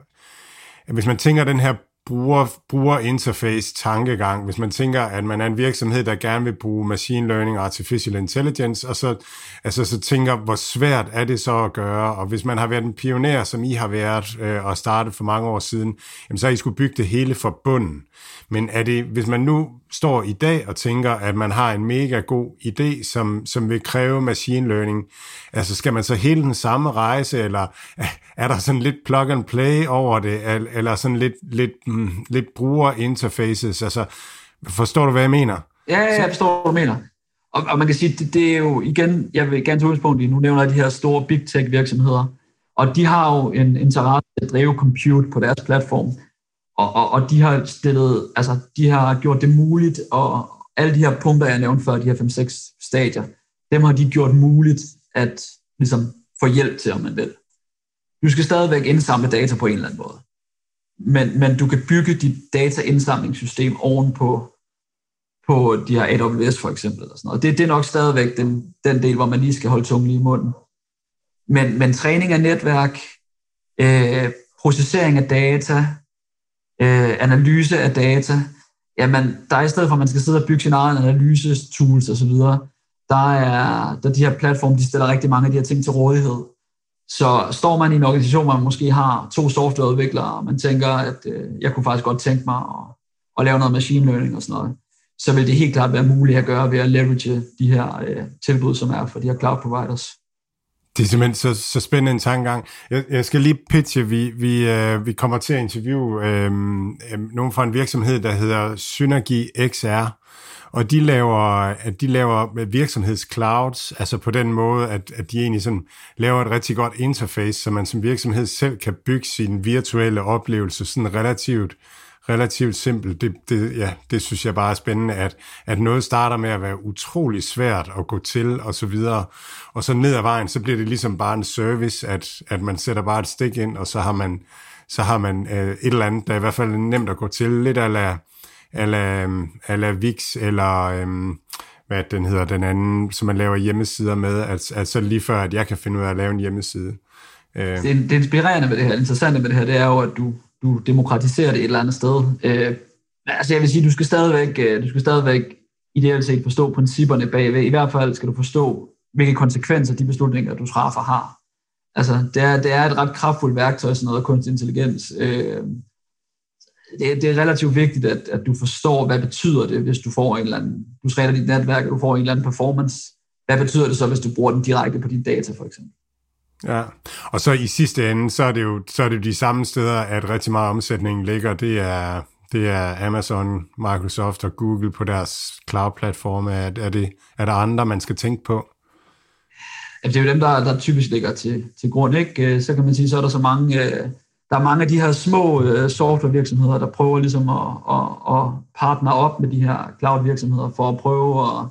hvis man tænker den her bruger, brugerinterface tankegang, hvis man tænker, at man er en virksomhed, der gerne vil bruge machine learning og artificial intelligence, og så, altså, så tænker, hvor svært er det så at gøre, og hvis man har været en pioner, som I har været øh, og startet for mange år siden, jamen, så har I skulle bygge det hele fra bunden. Men er det, hvis man nu står i dag og tænker, at man har en mega god idé, som, som vil kræve machine learning, altså skal man så hele den samme rejse, eller er der sådan lidt plug and play over det, eller sådan lidt, lidt, mm, lidt brugerinterfaces, altså forstår du, hvad jeg mener? Ja, ja, jeg forstår, hvad du mener. Og, og man kan sige, det, det er jo igen, jeg vil gerne tage udgangspunkt i, nu nævner jeg de her store big tech virksomheder, og de har jo en interesse at drive compute på deres platform, og, og, og de har stillet, altså de har gjort det muligt, og alle de her punkter, jeg nævnte før, de her 5-6 stadier, dem har de gjort muligt at ligesom få hjælp til, om man vil. Du skal stadigvæk indsamle data på en eller anden måde. Men, men du kan bygge dit dataindsamlingssystem ovenpå på de her AWS for eksempel. Og sådan noget. Det, det er nok stadigvæk den, den del, hvor man lige skal holde tungen lige i munden. Men, men træning af netværk, øh, processering af data, øh, analyse af data, jamen der er i stedet for, at man skal sidde og bygge sin egen analyse-tools osv., der er der de her platforme, de stiller rigtig mange af de her ting til rådighed. Så står man i en organisation, hvor man måske har to softwareudviklere, og man tænker, at øh, jeg kunne faktisk godt tænke mig at, at lave noget machine learning og sådan noget, så vil det helt klart være muligt at gøre ved at leverage de her øh, tilbud, som er for de her cloud providers. Det er simpelthen så, så spændende en tankegang. Jeg, jeg skal lige pitche, vi, vi, øh, vi kommer til at interviewe øh, øh, nogen fra en virksomhed, der hedder Synergy XR, og de laver, at de laver virksomhedsclouds, altså på den måde, at, at de egentlig sådan laver et rigtig godt interface, så man som virksomhed selv kan bygge sin virtuelle oplevelse sådan relativt relativt simpelt. Det, det, ja, det synes jeg bare er spændende, at, at noget starter med at være utrolig svært at gå til og så videre, og så ned ad vejen, så bliver det ligesom bare en service, at, at man sætter bare et stik ind, og så har man, så har man øh, et eller andet, der er i hvert fald nemt at gå til, lidt ala, ala, øhm, ala VIX, eller øh, hvad den hedder, den anden, som man laver hjemmesider med, at, at så lige før, at jeg kan finde ud af at lave en hjemmeside. Øh. Det, det inspirerende med det her, interessante med det her, det er jo, at du, du demokratiserer det et eller andet sted. Øh, altså jeg vil sige, du skal stadigvæk, øh, du skal stadigvæk ideelt set forstå principperne bagved. I hvert fald skal du forstå, hvilke konsekvenser de beslutninger, du træffer, har. Altså, det er, det er et ret kraftfuldt værktøj, sådan noget kunstig intelligens. Øh, det, det er relativt vigtigt, at, at du forstår, hvad betyder det, hvis du får en eller anden, du træner dit netværk, og du får en eller anden performance. Hvad betyder det så, hvis du bruger den direkte på dine data, for eksempel? Ja, og så i sidste ende, så er det jo, så er det jo de samme steder, at rigtig meget omsætning ligger. Det er, det er Amazon, Microsoft og Google på deres cloud-platforme. Er, er, det, er der andre, man skal tænke på? Ja, det er jo dem, der, der typisk ligger til, til grund. Ikke? Øh, så kan man sige, så er der så mange, øh, der er mange af de her små øh, softwarevirksomheder, der prøver ligesom at, at, at partner op med de her cloud-virksomheder for at prøve at,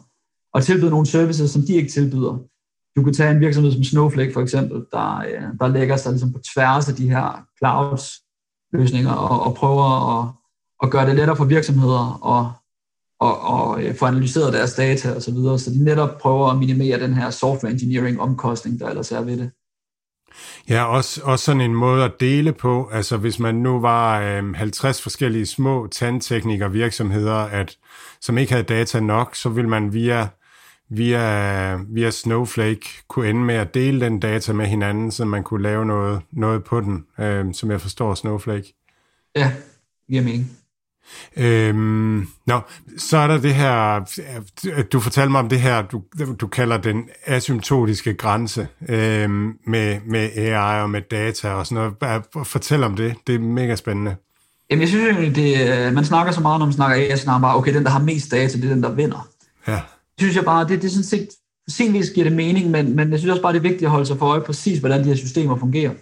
at tilbyde nogle services, som de ikke tilbyder. Du kan tage en virksomhed som Snowflake for eksempel, der, øh, der lægger sig ligesom på tværs af de her clouds løsninger og, og prøver at, at gøre det lettere for virksomheder og, og, og øh, få analyseret deres data osv., så, videre, så de netop prøver at minimere den her software engineering omkostning, der ellers er ved det. Ja, også, også sådan en måde at dele på. Altså hvis man nu var øh, 50 forskellige små tandtekniker virksomheder, at, som ikke havde data nok, så vil man via via, via Snowflake kunne ende med at dele den data med hinanden, så man kunne lave noget, noget på den, øh, som jeg forstår Snowflake. Ja, giver mening. Øhm, nå, så er der det her, du fortalte mig om det her, du, du kalder den asymptotiske grænse øhm, med, med AI og med data og sådan noget. Fortæl om det, det er mega spændende. Jamen, jeg synes jo, det, man snakker så meget, når man snakker AI, så snakker man bare, okay, den, der har mest data, det er den, der vinder. Ja synes jeg bare, det, det er sådan set, senvis giver det mening, men, men jeg synes også bare, det er vigtigt at holde sig for øje præcis, hvordan de her systemer fungerer.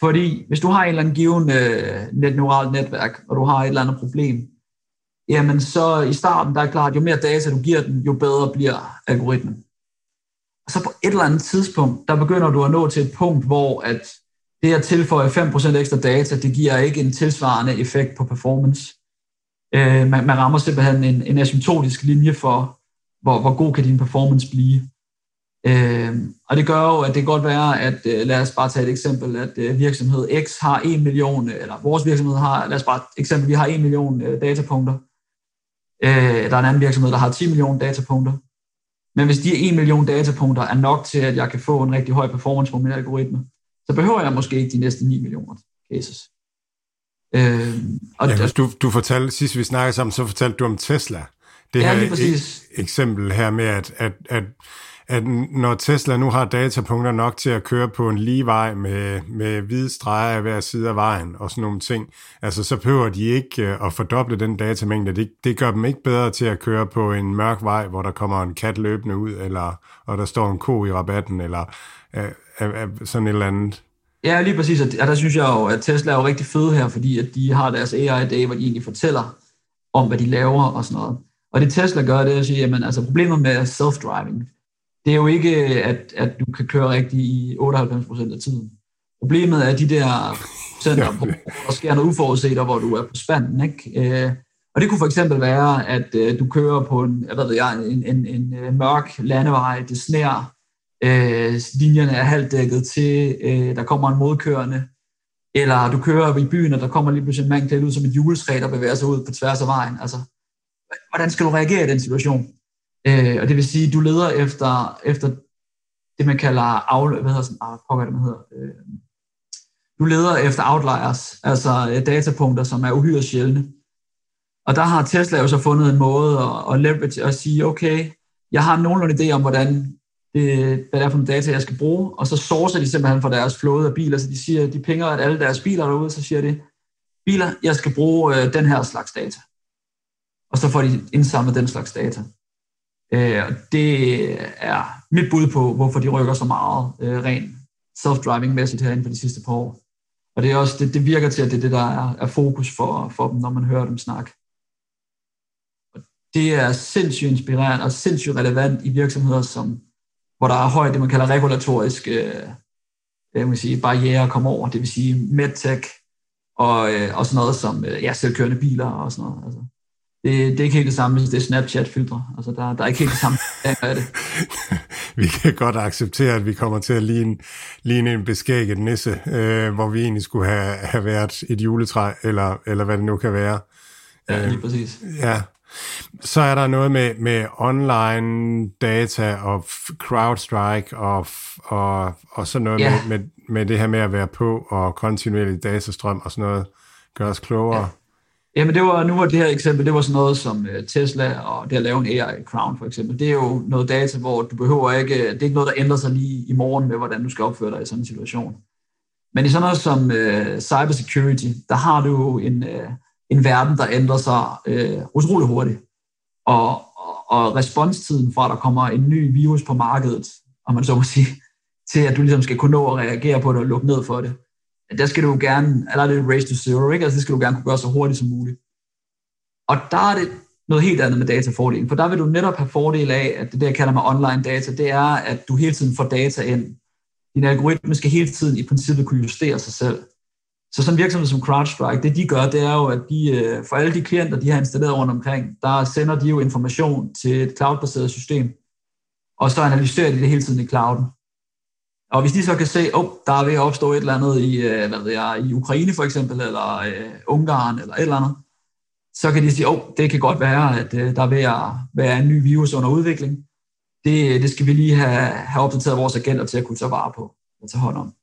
Fordi hvis du har en eller anden given øh, net, neuralt netværk, og du har et eller andet problem, jamen så i starten, der er klart, jo mere data du giver den, jo bedre bliver algoritmen. Og så på et eller andet tidspunkt, der begynder du at nå til et punkt, hvor at det at tilføje 5% ekstra data, det giver ikke en tilsvarende effekt på performance. Øh, man, man rammer simpelthen en, en asymptotisk linje for, hvor, hvor god kan din performance blive. Øh, og det gør jo, at det kan godt være, at øh, lad os bare tage et eksempel, at øh, virksomhed X har 1 million, eller vores virksomhed har, lad os bare eksempel, vi har 1 million øh, datapunkter. Øh, der er en anden virksomhed, der har 10 millioner datapunkter. Men hvis de 1 million datapunkter er nok til, at jeg kan få en rigtig høj performance på min algoritme, så behøver jeg måske ikke de næste 9 millioner cases. Øh, og ja, du, du fortalte, sidst vi snakkede sammen, så fortalte du om Tesla det ja, her e- eksempel her med, at, at, at, at når Tesla nu har datapunkter nok til at køre på en lige vej med, med hvide streger af hver side af vejen og sådan nogle ting, altså så behøver de ikke øh, at fordoble den datamængde. Det, det gør dem ikke bedre til at køre på en mørk vej, hvor der kommer en kat løbende ud, eller og der står en ko i rabatten, eller uh, uh, sådan et eller andet. Ja, lige præcis. Og der synes jeg jo, at Tesla er jo rigtig fede her, fordi at de har deres AI-dag, hvor de egentlig fortæller om, hvad de laver og sådan noget. Og det Tesla gør, det er at sige, jamen altså problemet med self-driving, det er jo ikke, at, at du kan køre rigtigt i 98% af tiden. Problemet er de der procenter, hvor der sker noget uforudset, og hvor du er på spanden. Ikke? Øh, og det kunne for eksempel være, at øh, du kører på en, jeg ved jeg, en, en, en, en mørk landevej, det sner, øh, linjerne er halvdækket til, øh, der kommer en modkørende, eller du kører i byen, og der kommer lige pludselig en mand klædt ud som et juletræ, der bevæger sig ud på tværs af vejen. Altså, hvordan skal du reagere i den situation? Øh, og det vil sige, du leder efter, efter det, man kalder af, hvad hedder sådan, ah, pokker, det, hedder, øh, du leder efter outliers, altså øh, datapunkter, som er uhyre sjældne. Og der har Tesla jo så fundet en måde at, at leverage og sige, okay, jeg har nogenlunde idé om, hvordan det, hvad det er for nogle data, jeg skal bruge, og så sourcer de simpelthen for deres flåde af biler, så de siger, de pinger at alle deres biler derude, så siger de, biler, jeg skal bruge øh, den her slags data og så får de indsamlet den slags data. Øh, det er mit bud på, hvorfor de rykker så meget øh, rent self-driving-mæssigt herinde på de sidste par år. Og det, er også, det, det virker til, at det er det, der er, er fokus for, for dem, når man hører dem snakke. Og det er sindssygt inspirerende og sindssygt relevant i virksomheder, som, hvor der er højt det, man kalder regulatoriske øh, jeg vil sige, barriere at komme over. Det vil sige medtech og, øh, og sådan noget som øh, ja, selvkørende biler og sådan noget. Altså, det, det er ikke helt det samme, hvis det er Snapchat-filtre. Altså, der, der er ikke helt det samme af det. vi kan godt acceptere, at vi kommer til at ligne, ligne en beskægget nisse, øh, hvor vi egentlig skulle have, have været et juletræ, eller, eller hvad det nu kan være. Ja, lige præcis. Ja. Så er der noget med, med online data og CrowdStrike og, og, og sådan noget ja. med, med, med det her med at være på og kontinuerlig datastrøm og sådan noget. Gør os klogere. Ja. Jamen det var, nu var det her eksempel, det var sådan noget som øh, Tesla og det at lave en AI Crown for eksempel. Det er jo noget data, hvor du behøver ikke, det er ikke noget, der ændrer sig lige i morgen med, hvordan du skal opføre dig i sådan en situation. Men i sådan noget som uh, cybersecurity, der har du jo en, uh, en verden, der ændrer sig uh, utrolig hurtigt. Og, og, og responstiden fra, at der kommer en ny virus på markedet, om man så må sige, til at du ligesom skal kunne nå at reagere på det og lukke ned for det, der skal du gerne, eller det er race to zero, ikke? Altså det skal du gerne kunne gøre så hurtigt som muligt. Og der er det noget helt andet med datafordelen, for der vil du netop have fordel af, at det der jeg kalder med online data, det er, at du hele tiden får data ind. Din algoritme skal hele tiden i princippet kunne justere sig selv. Så som virksomhed som CrowdStrike, det de gør, det er jo, at de, øh, for alle de klienter, de har installeret rundt omkring, der sender de jo information til et cloud-baseret system, og så analyserer de det hele tiden i clouden. Og hvis de så kan se, at oh, der er ved at opstå et eller andet i, øh, hvad ved jeg, i Ukraine for eksempel, eller øh, Ungarn, eller et eller andet, så kan de sige, at oh, det kan godt være, at øh, der er ved at være en ny virus under udvikling. Det, øh, det skal vi lige have, have opdateret vores agenter til at kunne tage vare på og tage hånd om.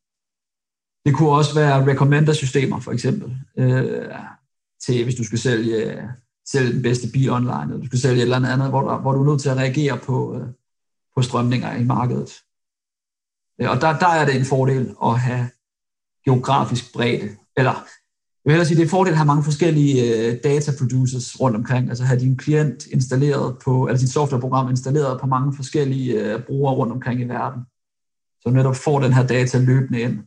Det kunne også være recommender-systemer, for eksempel, øh, til hvis du skal sælge, sælge den bedste bil online, eller du skal sælge et eller andet, hvor, der, hvor du er nødt til at reagere på, øh, på strømninger i markedet. Øh, og der, der er det en fordel at have geografisk bredde. Eller jeg vil hellere sige, det er en fordel at have mange forskellige øh, data producers rundt omkring. Altså have din klient installeret på, eller dit softwareprogram installeret på mange forskellige øh, brugere rundt omkring i verden. Så netop får den her data løbende ind.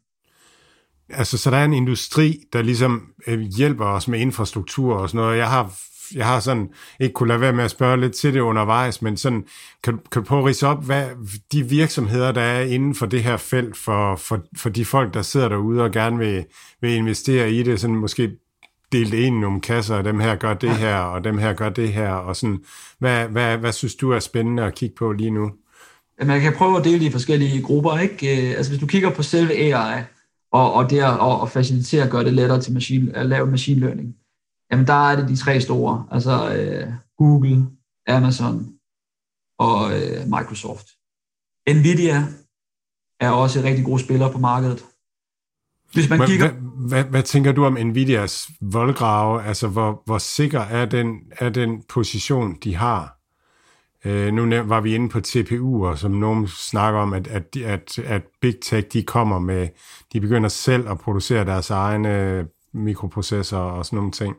Altså, så der er en industri, der ligesom øh, hjælper os med infrastruktur og sådan noget. Jeg har jeg har sådan ikke kunne lade være med at spørge lidt til det undervejs, men sådan, kan, kan du prøve at rise op, hvad de virksomheder, der er inden for det her felt, for, for, for de folk, der sidder derude og gerne vil, vil investere i det, sådan måske delt ind nogle kasser, og dem her gør det her, og dem her gør det her, og sådan, hvad, hvad, hvad synes du er spændende at kigge på lige nu? Man kan prøve at dele i forskellige grupper, ikke? Øh, altså hvis du kigger på selve AI, og, og det at og facilitere at gøre det lettere til machine, at lave machine learning, Jamen, der er det de tre store. Altså øh, Google, Amazon og øh, Microsoft. Nvidia er også rigtig god spiller på markedet. Hvis man kigger... Hvad, hvad, hvad tænker du om Nvidias voldgrave? Altså, hvor, hvor sikker er den, er den position, de har? Øh, nu var vi inde på TPU'er, som nogen snakker om, at, at, at, at Big Tech, de kommer med, de begynder selv at producere deres egne mikroprocessorer og sådan nogle ting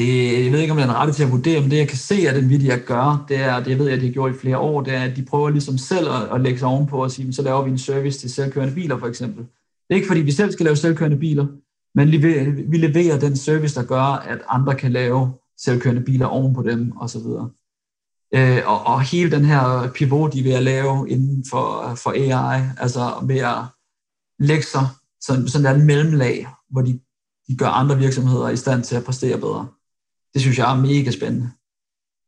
det, jeg ved ikke, om jeg er den rette til at vurdere, men det jeg kan se, at Nvidia gør, det er, det jeg ved, at de har gjort i flere år, det er, at de prøver ligesom selv at, at lægge sig ovenpå og sige, så laver vi en service til selvkørende biler for eksempel. Det er ikke fordi, vi selv skal lave selvkørende biler, men vi leverer den service, der gør, at andre kan lave selvkørende biler oven på dem osv. Øh, og, og hele den her pivot, de vil at lave inden for, for AI, altså ved at lægge sig sådan, sådan der en mellemlag, hvor de, de gør andre virksomheder i stand til at præstere bedre. Det synes jeg er mega spændende.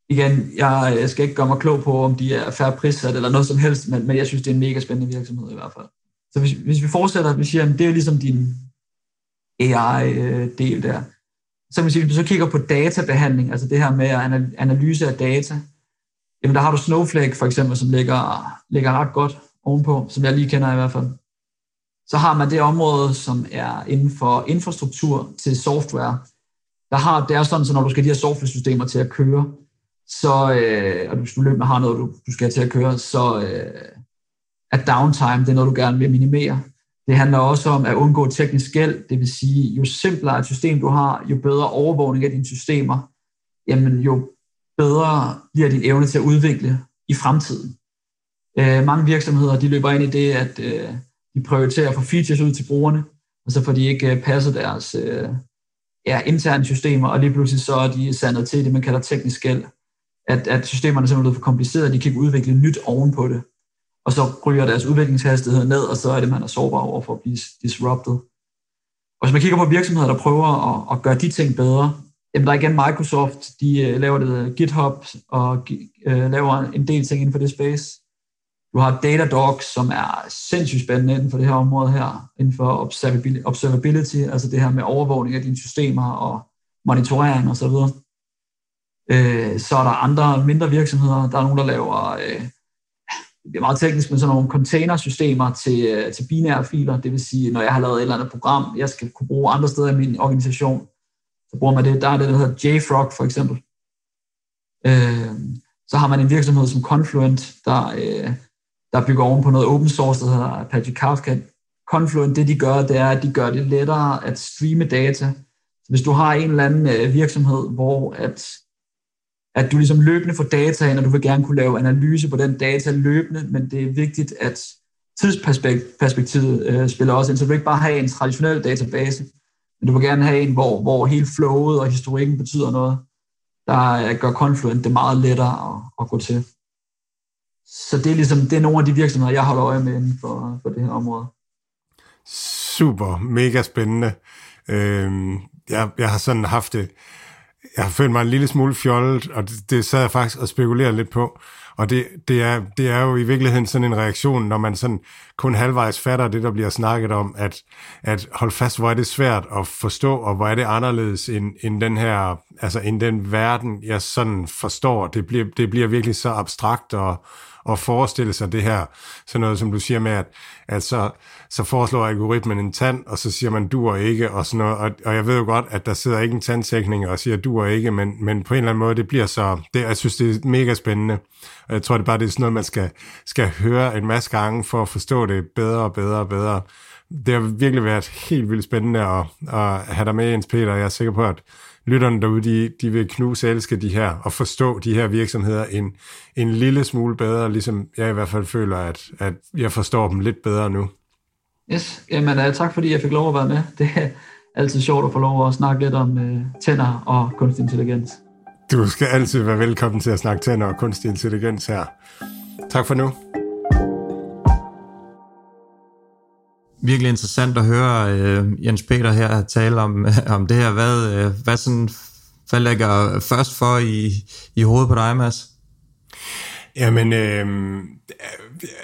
Igen, jeg, jeg skal ikke gøre mig klog på, om de er færre prissat eller noget som helst, men, men jeg synes, det er en mega spændende virksomhed i hvert fald. Så hvis, hvis vi fortsætter, vi siger, at det er ligesom din AI-del øh, der, så hvis vi så kigger på databehandling, altså det her med analyse af data, jamen der har du Snowflake for eksempel, som ligger, ligger ret godt ovenpå, som jeg lige kender i hvert fald. Så har man det område, som er inden for infrastruktur til software, der har, det er sådan, så når du skal have de her software-systemer til at køre, så, øh, og du, du løbende har noget, du, du skal have til at køre, så øh, er downtime, det er noget, du gerne vil minimere. Det handler også om at undgå teknisk gæld, det vil sige, jo simplere et system du har, jo bedre overvågning af dine systemer, jamen jo bedre bliver din evne til at udvikle i fremtiden. Øh, mange virksomheder de løber ind i det, at øh, de prioriterer at få features ud til brugerne, og så får de ikke øh, passet deres øh, ja, interne systemer, og lige pludselig så er de sandet til det, man kalder teknisk gæld. At, at systemerne simpelthen er blevet for komplicerede, de kan ikke udvikle nyt ovenpå det. Og så ryger deres udviklingshastighed ned, og så er det, man er sårbar over for at blive disrupted. Og hvis man kigger på virksomheder, der prøver at, at gøre de ting bedre, jamen der er igen Microsoft, de øh, laver det GitHub og uh, laver en del ting inden for det space. Du har Datadog, som er sindssygt spændende inden for det her område her, inden for observability, altså det her med overvågning af dine systemer og monitorering osv. Så, uh, så er der andre mindre virksomheder, der er nogen, der laver uh, det er meget teknisk, men sådan nogle containersystemer til, øh, til binære filer. Det vil sige, når jeg har lavet et eller andet program, jeg skal kunne bruge andre steder i min organisation, så bruger man det. Der er det, der hedder JFrog for eksempel. Øh, så har man en virksomhed som Confluent, der, øh, der bygger oven på noget open source, der hedder Apache Kafka. Confluent, det de gør, det er, at de gør det lettere at streame data. Så hvis du har en eller anden øh, virksomhed, hvor at at du ligesom løbende får data ind, og du vil gerne kunne lave analyse på den data løbende, men det er vigtigt, at tidsperspektivet øh, spiller også ind, så du vil ikke bare have en traditionel database, men du vil gerne have en, hvor, hvor hele flowet og historikken betyder noget, der øh, gør Confluent det meget lettere at, at gå til. Så det er ligesom, det er nogle af de virksomheder, jeg holder øje med inden for, for det her område. Super, mega spændende. Øhm, jeg, jeg har sådan haft det, jeg har følt mig en lille smule fjollet, og det, det sad jeg faktisk og spekulerede lidt på. Og det, det, er, det er jo i virkeligheden sådan en reaktion, når man sådan kun halvvejs fatter det, der bliver snakket om, at, at hold fast, hvor er det svært at forstå, og hvor er det anderledes end, end den her, altså end den verden, jeg sådan forstår. Det bliver, det bliver virkelig så abstrakt og, at forestille sig det her, sådan noget som du siger med, at, at så, så foreslår algoritmen en tand, og så siger man duer ikke, og sådan noget, og, og jeg ved jo godt, at der sidder ikke en tandtekniker og siger duer ikke, men, men på en eller anden måde, det bliver så, det, jeg synes, det er mega spændende, og jeg tror, det er bare, det er sådan noget, man skal, skal høre en masse gange, for at forstå det bedre og bedre og bedre. Det har virkelig været helt vildt spændende at, at have dig med, Jens Peter, jeg er sikker på, at lytterne derude, de, de vil knuse elske de her, og forstå de her virksomheder en, en lille smule bedre, ligesom jeg i hvert fald føler, at, at jeg forstår dem lidt bedre nu. Yes, jamen uh, tak fordi jeg fik lov at være med. Det er altid sjovt at få lov at snakke lidt om uh, tænder og kunstig intelligens. Du skal altid være velkommen til at snakke tænder og kunstig intelligens her. Tak for nu. Virkelig interessant at høre øh, Jens Peter her tale om, om det her. Hvad, øh, hvad, sådan, hvad lægger først for i, i hovedet på dig, Mads? Jamen, øh,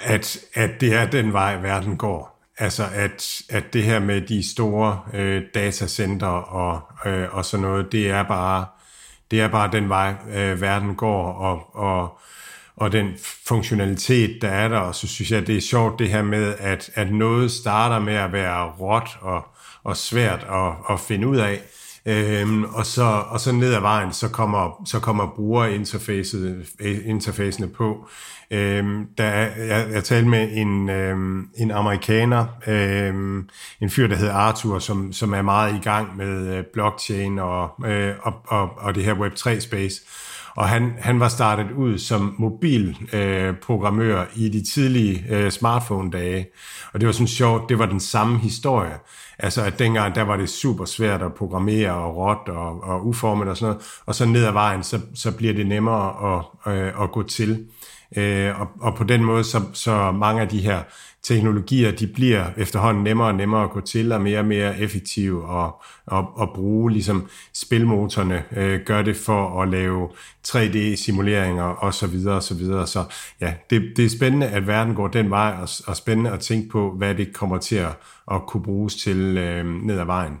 at, at det er den vej, verden går. Altså, at, at det her med de store øh, datacenter og, øh, og sådan noget, det er bare, det er bare den vej, øh, verden går, og, og og den funktionalitet, der er der, og så synes jeg, det er sjovt det her med, at, at noget starter med at være råt og, og svært at, at finde ud af, Øhm, og, så, og så ned ad vejen, så kommer, så kommer brugerinterfacene på. Øhm, der er, jeg, jeg talte med en, øhm, en amerikaner, øhm, en fyr, der hedder Arthur, som, som er meget i gang med øh, blockchain og, øh, og, og, og det her Web3-space. Og han, han var startet ud som mobilprogrammør øh, i de tidlige øh, smartphone-dage. Og det var sådan sjovt, det var den samme historie. Altså at dengang, der var det super svært at programmere og råt og, og uformet og sådan noget. Og så ned ad vejen, så, så bliver det nemmere at, øh, at gå til. Øh, og, og på den måde, så, så mange af de her teknologier, de bliver efterhånden nemmere og nemmere at gå til, og mere og mere effektive og, og, og bruge ligesom spilmotorerne, øh, gør det for at lave 3D-simuleringer og så videre og så videre. Så ja, det, det er spændende, at verden går den vej, og, og spændende at tænke på, hvad det kommer til at, at kunne bruges til øh, ned ad vejen.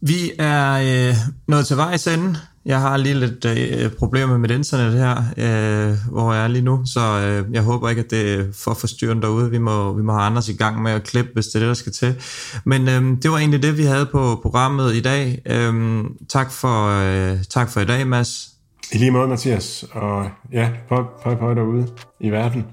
Vi er øh, nået til vejs ende. Jeg har lige lidt øh, problemer med internet her, øh, hvor jeg er lige nu, så øh, jeg håber ikke, at det er for forstyrrende derude. Vi må, vi må have Anders i gang med at klippe, hvis det er det, der skal til. Men øh, det var egentlig det, vi havde på programmet i dag. Øh, tak, for, øh, tak for i dag, Mads. I lige måde, Mathias. Og ja, pøj, pøj, pøj derude i verden.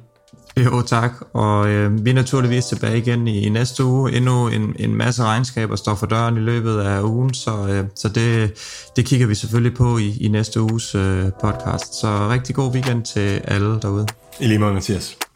Jo, tak. Og øh, vi er naturligvis tilbage igen i, i næste uge. Endnu en, en masse regnskaber står for døren i løbet af ugen, så, øh, så det, det kigger vi selvfølgelig på i, i næste uges øh, podcast. Så rigtig god weekend til alle derude. I lige måde, Mathias.